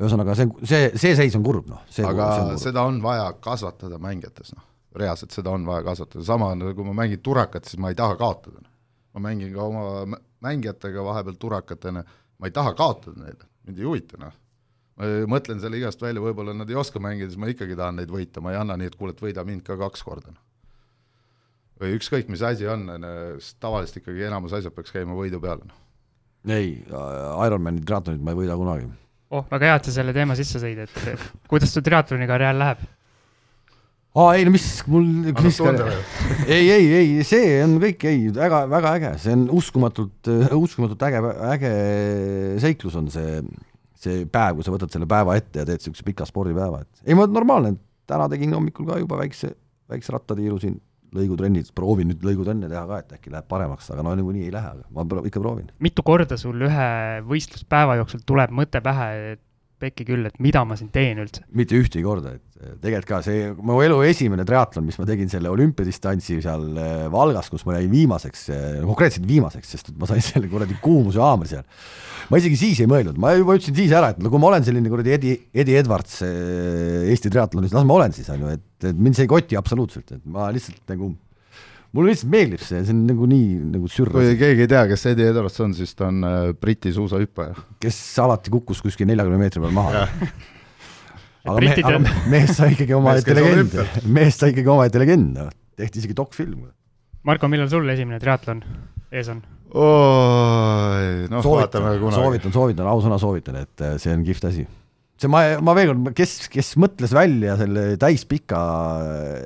ühesõnaga see, see, see seis on kurb, noh. aga on seda on vaja kasvatada mängijates, noh. reaalselt seda on vaja kasvatada, sama on, kui ma mängin turakat, siis ma ei taha kaotada. Noh. ma mängin ka oma mängijatega vahepeal turakatena, ma ei taha kaotada neile mind ei huvita, noh. ma mõtlen selle igast välja, võib-olla nad ei oska mängida, siis ma ikkagi tahan neid võita, ma ei anna nii, et kuule, et võida mind ka kaks korda, noh. või ükskõik, mis asi on, on ju, sest tavaliselt ikkagi enamus asjad peaks käima võidu peale, noh. ei, Ironmani triatlonit ma ei võida kunagi. oh, väga hea, et sa selle teema sisse tõid, et kuidas su triatloni karjäär läheb? Aa ei no mis mul, mis ka, ei, ei, ei, see on kõik, ei, väga, väga äge, see on uskumatult, uskumatult äge, äge seiklus on see, see päev, kui sa võtad selle päeva ette ja teed niisuguse pika spordipäeva, et ei, ma normaalne, täna tegin hommikul ka juba väikse, väikse rattatiiru siin lõigutrennid, proovin nüüd lõigutrenne teha ka, et äkki läheb paremaks, aga no niikuinii ei lähe, aga ma ikka proovin. mitu korda sul ühe võistluspäeva jooksul tuleb mõte pähe, et pekki küll, et mida ma siin teen üldse? mitte ühtegi korda, et eh, tegelikult ka see mu elu esimene triatlon, mis ma tegin selle olümpiadistantsi seal eh, Valgas, kus ma jäin viimaseks, eh, konkreetselt viimaseks, sest ma sain selle kuradi kuumuse haamri seal. ma isegi siis ei mõelnud, ma juba ütlesin siis ära, et no kui ma olen selline kuradi Edi, Edi Edwards Eesti triatlonis, las ma olen siis, on ju, et, et mind see ei koti absoluutselt, et ma lihtsalt nagu mulle lihtsalt meeldib see, see on nagu nii nagu sürr. kui keegi ei tea, kes Eddie Edwards on, siis ta on äh, Briti suusahüppaja. kes alati kukkus kuskil neljakümne meetri peal maha aga, me, aga mees sai ikkagi omaette legend, mees sai ikkagi omaette legend, noh, tehti isegi dokfilm. Marko, millal sul esimene triatlon ees on? noh, vaatame kunagi. soovitan, soovitan, ausõna soovitan, et äh, see on kihvt asi see ma, ma veel kord, kes, kes mõtles välja selle täispika,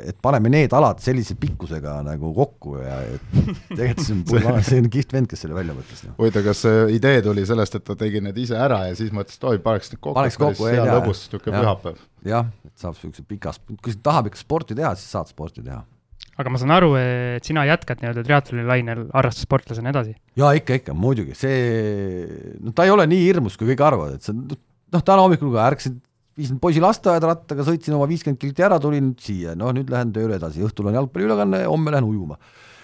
et paneme need alad sellise pikkusega nagu kokku ja et tegelikult see on, see on kihvt vend, kes selle välja mõtles. Noh. huvitav, kas see idee tuli sellest, et ta tegi need ise ära ja siis mõtles, et oi, paneks need kokku, paneks kokku, hea lõbus, niisugune pühapäev. jah, et saab niisuguse pikas, kui tahab ikka sporti teha, siis saad sporti teha aga ma saan aru, et sina jätkad nii-öelda triatloni lainel harrastussportlasena edasi? jaa, ikka, ikka, muidugi, see, no ta ei ole nii hirmus, kui kõik arvavad, et see noh, täna hommikul ka ärkasin, viisin poisi lasteaeda rattaga, sõitsin oma viiskümmend kilti ära, tulin siia, noh nüüd lähen tööle edasi, õhtul on jalgpalliülekanne, homme lähen ujuma.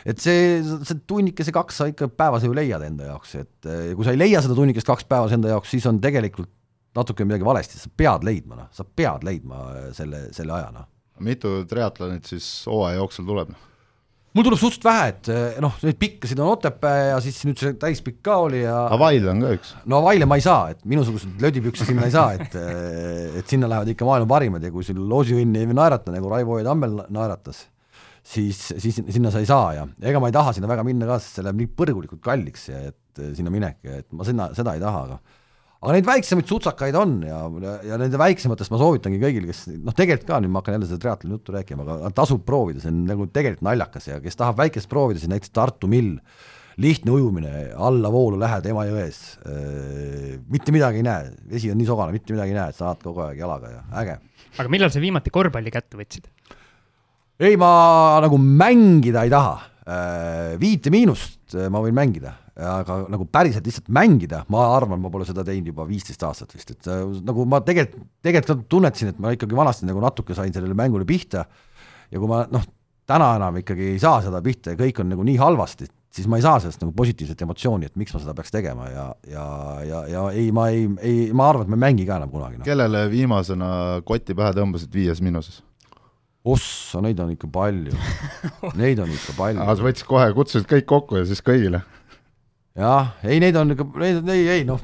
et see, see tunnikese kaks sa ikka päevas ju leiad enda jaoks, et kui sa ei leia seda tunnikest kaks päevas enda jaoks, siis on tegelikult natuke midagi valesti, sa pead leidma, noh, sa pead leidma selle, selle aja, noh. mitu triatlonit siis hooaja jooksul tuleb, noh? Mul tuleb suhteliselt vähe, et eh, noh, neid pikkasid on Otepää ja siis nüüd see täispikk ka oli ja Avail on ka üks. no Availe ma ei saa, et minusugused lödipükse sinna ei saa, et eh, et sinna lähevad ikka maailma parimad ja kui sul loosiõnn ei naerata, nagu Raivo ja Tammel naeratas, siis, siis sinna sa ei saa ja ega ma ei taha sinna väga minna ka, sest see läheb nii põrgulikult kalliks, et eh, sinna minek, et ma sinna, seda ei taha, aga aga neid väiksemaid sutsakaid on ja, ja, nende väiksematest ma soovitangi kõigile, kes noh, tegelikult ka nüüd ma hakkan jälle seda triatloni juttu rääkima, aga tasub proovida, see on nagu tegelikult naljakas ja kes tahab väikest proovida, siis näiteks Tartu mill, lihtne ujumine, allavoolu lähed Emajões äh,, mitte midagi ei näe, vesi on nii sogane, mitte midagi ei näe, et sa ajad kogu aeg jalaga ja äge. aga millal sa viimati korvpalli kätte võtsid? ei, ma nagu mängida ei taha viite miinust äh, ma võin mängida. Aga nagu päriselt lihtsalt mängida, ma arvan, ma pole seda teinud juba viisteist aastat vist, et äh, nagu ma tegelikult, tegelikult tunnetasin, et ma ikkagi vanasti nagu natuke sain sellele mängule pihta. Ja kui ma noh, täna enam ikkagi ei saa seda pihta ja kõik on nagu nii halvasti, siis ma ei saa sellest nagu positiivset emotsiooni, et miks ma seda peaks tegema. Ja, ja, ja, ja ei, ma ei, ei, ma arvan, et ma ei mängi ka enam kunagi no.. kellele viimasena koti pähe tõmbasid viies miinuses? Ossa, neid on ikka palju neid on ikka palju. sa võtsid kohe, kutsusid kõik kokku ja siis kõigile? jah, ei, neid on ikka, neid, ei, ei noh.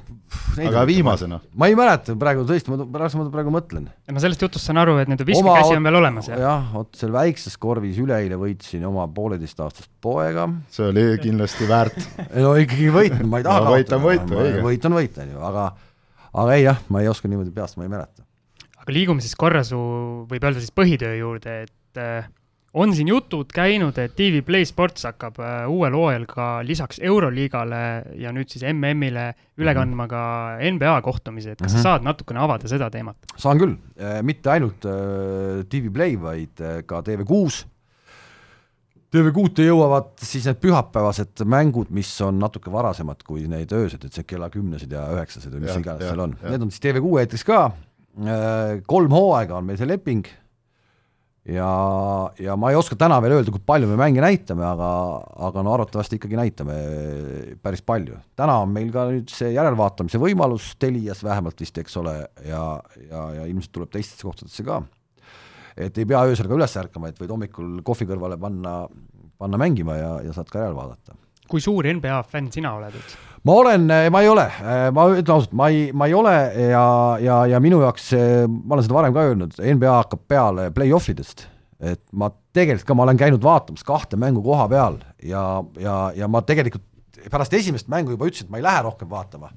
aga viimasena? ma ei mäleta praegu tõesti, ma pärast ma praegu mõtlen. ma sellest jutust saan aru, et nende viskekäsi on veel olemas, jah? jah, vot seal väikses korvis üleeile võitsin oma pooleteistaastast poega. see oli kindlasti väärt no ikkagi võit, ma ei taha no, võit on võit, õige. võit on võit, on ju, aga aga ei jah, ma ei oska niimoodi peast, ma ei mäleta. Aga liigume siis korra su, võib öelda siis põhitöö juurde, et äh, on siin jutud käinud, et TV Play Sports hakkab äh, uuel hooajal ka lisaks Euroliigale ja nüüd siis MM-ile üle mhm. kandma ka NBA kohtumisi, et kas mm -hmm. sa saad natukene avada seda teemat? saan küll, äh, mitte ainult äh, TV Play, vaid ka TV6. TV6-te jõuavad siis need pühapäevased mängud, mis on natuke varasemad kui need öösed, et see kella kümnesed ja üheksased või mis iganes seal on, need on siis TV6 eetris ka, kolm hooaega on meil see leping ja, ja ma ei oska täna veel öelda, kui palju me mänge näitame, aga, aga no arvatavasti ikkagi näitame päris palju. täna on meil ka nüüd see järelvaatamise võimalus Telias vähemalt vist, eks ole, ja, ja, ja ilmselt tuleb teistesse kohtadesse ka. et ei pea öösel ka üles ärkama, et võid hommikul kohvi kõrvale panna, panna mängima ja, ja saad ka järel vaadata. kui suur NBA fänn sina oled üldse? Ma olen, ma ei ole, ma ütlen ausalt, ma ei, ma ei ole ja, ja, ja minu jaoks, ma olen seda varem ka öelnud, NBA hakkab peale play-off idest, et ma tegelikult ka, ma olen käinud vaatamas kahte mängu koha peal ja, ja, ja ma tegelikult pärast esimest mängu juba ütlesin, et ma ei lähe rohkem vaatama.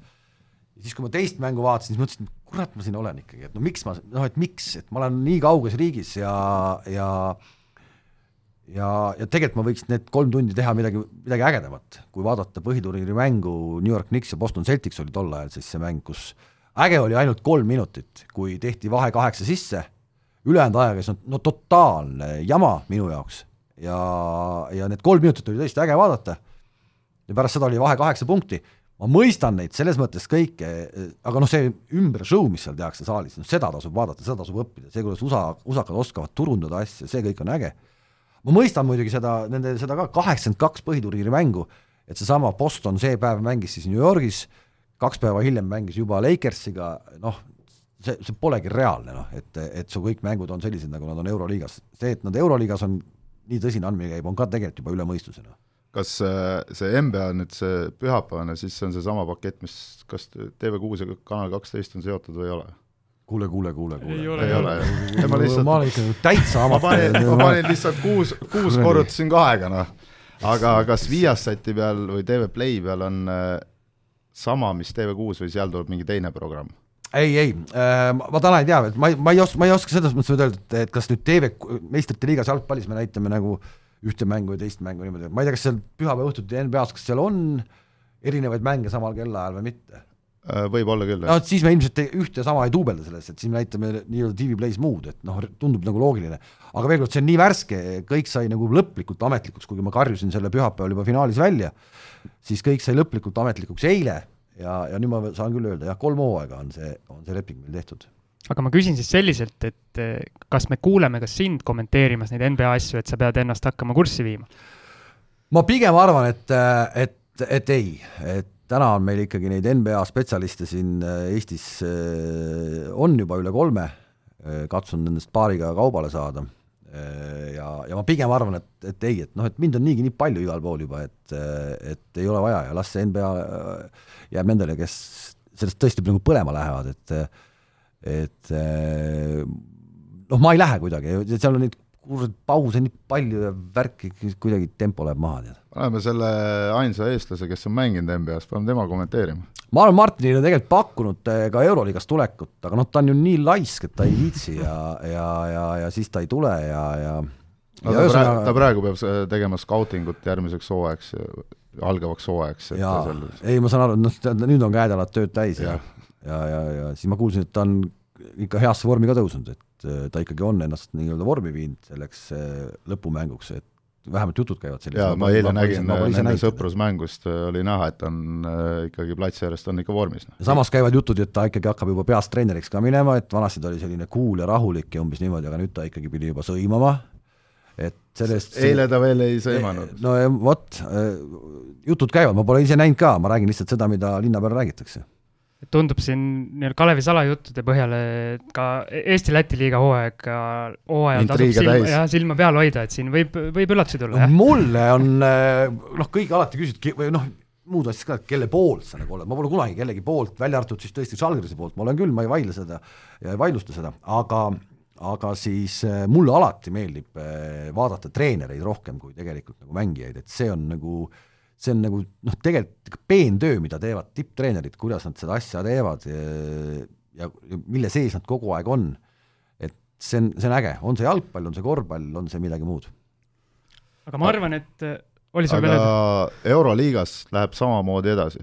siis, kui ma teist mängu vaatasin, siis mõtlesin, et kurat, ma siin olen ikkagi, et no miks ma, noh et miks, et ma olen nii kauges riigis ja, ja ja, ja tegelikult ma võiks need kolm tundi teha midagi, midagi ägedamat, kui vaadata põhiturniiri mängu New York Knicks ja Boston Celtics oli tol ajal siis see mäng, kus äge oli ainult kolm minutit, kui tehti vahe kaheksa sisse, ülejäänud ajaga, siis on no totaalne jama minu jaoks. ja, ja need kolm minutit oli tõesti äge vaadata. Ja pärast seda oli vahe kaheksa punkti, ma mõistan neid selles mõttes kõike, aga noh, see ümber show, mis seal tehakse saalis, noh seda tasub vaadata, seda tasub õppida, see, kuidas USA, usakad oskavad turundada asja, see kõik on äge. Ma mõistan muidugi seda, nende seda ka kaheksakümmend kaks põhiturniiri mängu, et seesama Boston see päev mängis siis New Yorgis, kaks päeva hiljem mängis juba Lakersiga, noh, see, see polegi reaalne noh, et, et su kõik mängud on sellised, nagu nad on Euroliigas. see, et nad Euroliigas on nii tõsine andmine käib, on ka tegelikult juba üle mõistuse noh kas äh, see NBA nüüd see pühapäevane, siis see on seesama pakett, mis kas TV6 ja Kanal kaksteist on seotud või ei ole? Kuule, kuule, kuule, kuule. ei ole, ei ole, ma lihtsalt ma olen ikka täitsa ma panin, ma panin lihtsalt kuus, kuus korrutasin kahega, noh. aga kas Viasati peal või TV Play peal on äh, sama, mis TV6 või seal tuleb mingi teine programm? ei, ei äh,, ma täna ei tea, et ma ei, ma ei oska, ma ei oska selles mõttes öelda, et, et kas nüüd TV, meistrite liigas jalgpallis me näitame nagu ühte mängu ja teist mängu niimoodi, ma ei tea, kas seal pühapäeva õhtuti NBA-s, kas seal on erinevaid mänge samal kellaajal või mitte? Äh, võib olla küll, no siis me ilmselt ühte sama ei duubelda selles, et siis me näitame nii-öelda TV Plays muud, et noh, tundub nagu loogiline. aga veel kord, see on nii värske, kõik sai nagu lõplikult ametlikuks, kuigi ma karjusin selle pühapäeval juba finaalis välja, siis kõik sai lõplikult ametlikuks eile ja, ja nüüd ma saan küll öelda, jah, kolm hooaega on see, on see leping meil tehtud aga ma küsin siis selliselt, et eh, kas me kuuleme ka sind kommenteerimas neid NBA asju, et sa pead ennast hakkama kurssi viima? ma pigem arvan, et, et, et ei, et täna on meil ikkagi neid NBA spetsialiste siin eh, Eestis eh, on juba üle kolme, katsun nendest paariga kaubale saada. Ja, ja ma pigem arvan, et, et ei, et noh, et mind on niigi nii palju igal pool juba, et, et ei ole vaja ja las see NBA jääb nendele, kes sellest tõesti nagu põlema lähevad, et et noh, ma ei lähe kuidagi, seal on neid kurat pause nii palju ja värki, kuidagi tempo läheb maha, tead. paneme selle ainsa eestlase, kes on mänginud NBA-s, paneme tema kommenteerima. ma olen Martinile tegelikult pakkunud eh, ka Euroliigas tulekut, aga noh, ta on ju nii laisk, et ta ei viitsi ja, ja, ja, ja siis ta ei tule ja, ja no ta, praegu, ta praegu peab tegema skautingut järgmiseks hooajaks, algavaks hooajaks. jaa, ei, ma saan aru, noh, nüüd on käed-jalad tööd täis ja, ja ja, ja, ja siis ma kuulsin, et ta on ikka heasse vormi ka tõusnud, et äh, ta ikkagi on ennast nii-öelda vormi viinud selleks äh, lõpumänguks, et vähemalt jutud käivad sellised. jaa, ma eile nägin nende sõprusmängust, äh, oli näha, et on ikkagi platsi äärest on ikka vormis. samas käivad jutud, et ta ikkagi hakkab juba peast treeneriks ka minema, et vanasti ta oli selline cool ja rahulik ja umbes niimoodi, aga nüüd ta ikkagi pidi juba sõimama, et sellest eile ta veel ei sõimanud. no vot, jutud käivad, ma pole ise näinud ka, ma räägin lihtsalt seda, mida linna peal räägitakse tundub siin nii-öelda Kalevi salajuttude põhjal, et ka Eesti-Läti liiga hooaega, hooajal tasub silma, jah, silma peal hoida, et siin võib, võib üllatusi tulla, jah. mulle on eh, noh, kõik alati küsivad või noh, muud asjad ka, kelle poolt sa nagu oled, ma pole kunagi kellegi poolt, välja arvatud siis tõesti Žalgirise poolt, ma olen küll, ma ei vaidle seda ja ei vaidlusta seda, aga aga siis eh, mulle alati meeldib eh, vaadata treenereid rohkem kui tegelikult nagu mängijaid, et see on nagu äh, see on nagu noh, tegelikult peentöö, mida teevad tipptreenerid, kuidas nad seda asja teevad ja, ja, mille sees nad kogu aeg on. et see on, see on äge, on see jalgpall, on see korvpall, on see midagi muud. aga ma arvan, et oli sul veel öelda? Euroliigas läheb samamoodi edasi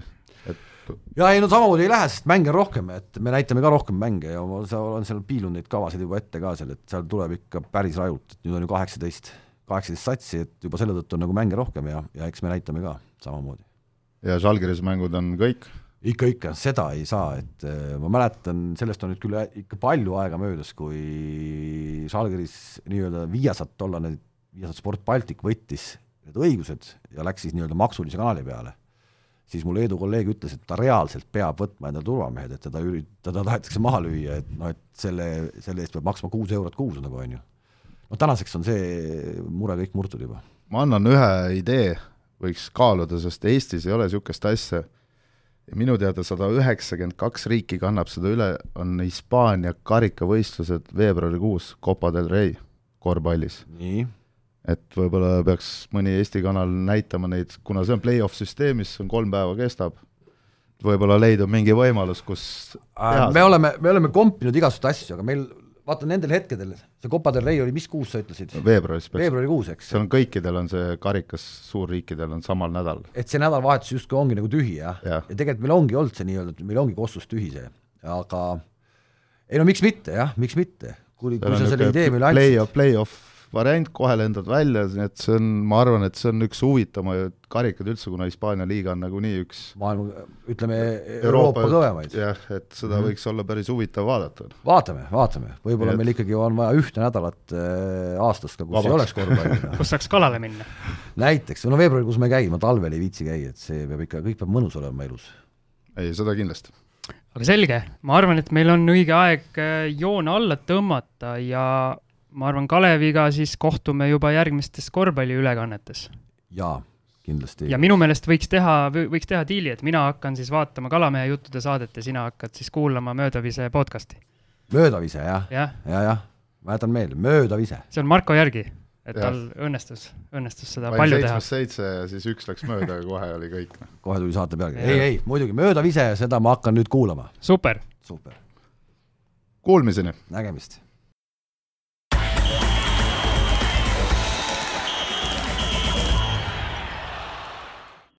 et ja ei no samamoodi ei lähe, sest mänge on rohkem, et me näitame ka rohkem mänge ja ma olen seal piilunud neid kavasid juba ette ka seal, et seal tuleb ikka päris rajult, et nüüd on ju kaheksateist kaheksateist satsi, et juba selle tõttu on nagu mänge rohkem ja, ja eks me näitame ka samamoodi. ja Žalgiris mängud on kõik? ikka, ikka, seda ei saa, et äh, ma mäletan, sellest on nüüd küll ikka palju aega möödas, kui Žalgiris nii-öelda Viasat, tollane Viasat Sport Baltic võttis need õigused ja läks siis nii-öelda maksulise kanali peale, siis mu Leedu kolleeg ütles, et ta reaalselt peab võtma endale turvamehed, et teda ürit-, teda tahetakse maha lüüa, et noh, et selle, selle eest peab maksma kuus eurot kuus nagu, on ju no tänaseks on see mure kõik murtud juba. ma annan ühe idee, võiks kaaluda, sest Eestis ei ole niisugust asja, ja minu teada sada üheksakümmend kaks riiki kannab seda üle, on Hispaania karikavõistlused veebruarikuus Copa del Rey korvpallis. et võib-olla peaks mõni Eesti kanal näitama neid, kuna see on play-off süsteemis, see on kolm päeva kestab, võib-olla leidub mingi võimalus, kus äh, me oleme, me oleme kompinud igasuguseid asju, aga meil vaata nendel hetkedel, see Copa del Rey oli mis kuus sa ütlesid? veebruaris. veebruarikuus, eks? see on kõikidel on see karikas, suurriikidel on samal nädalal. et see nädalavahetus justkui ongi nagu tühi, jah ja.? ja tegelikult meil ongi olnud see nii-öelda, et meil ongi Kossus tühi see, aga ei no miks mitte, jah, miks mitte. kui, kui sa selle idee meile andsid. Play-off, play-off variant, kohe lendad välja, nii et see on, ma arvan, et see on üks huvitavamaid karikaid üldse, kuna Hispaania liiga on nagunii üks maailma, ütleme Euroopa, Euroopa kõvemaid. jah, et seda mm -hmm. võiks olla päris huvitav vaadata. vaatame, vaatame, võib-olla et... meil ikkagi on vaja ühte nädalat äh, aastas ka, kus Vabaks. ei oleks korvpalli kus saaks kalale minna. näiteks, no veebruarikuus ma ei käi, ma talvel ei viitsi käia, et see peab ikka, kõik peab mõnus olema elus. ei, seda kindlasti aga selge, ma arvan, et meil on õige aeg äh, joone alla tõmmata ja ma arvan, Kaleviga siis kohtume juba järgmistes korvpalliülekannetes. jaa, kindlasti. ja minu meelest võiks teha, võiks teha diili, et mina hakkan siis vaatama Kalamehe juttude saadet ja sina hakkad siis kuulama Möödavise podcast'i. möödavise, jah? ja,, jah, jah, ma jätan meelde, Möödavise. see on Marko järgi et ja. tal õnnestus, õnnestus seda Vain palju teha. seitse ja siis üks läks mööda ja kohe oli kõik. Noh. kohe tuli saate pealkiri, ei, ei, muidugi möödav ise, seda ma hakkan nüüd kuulama. super. super. Kuulmiseni. nägemist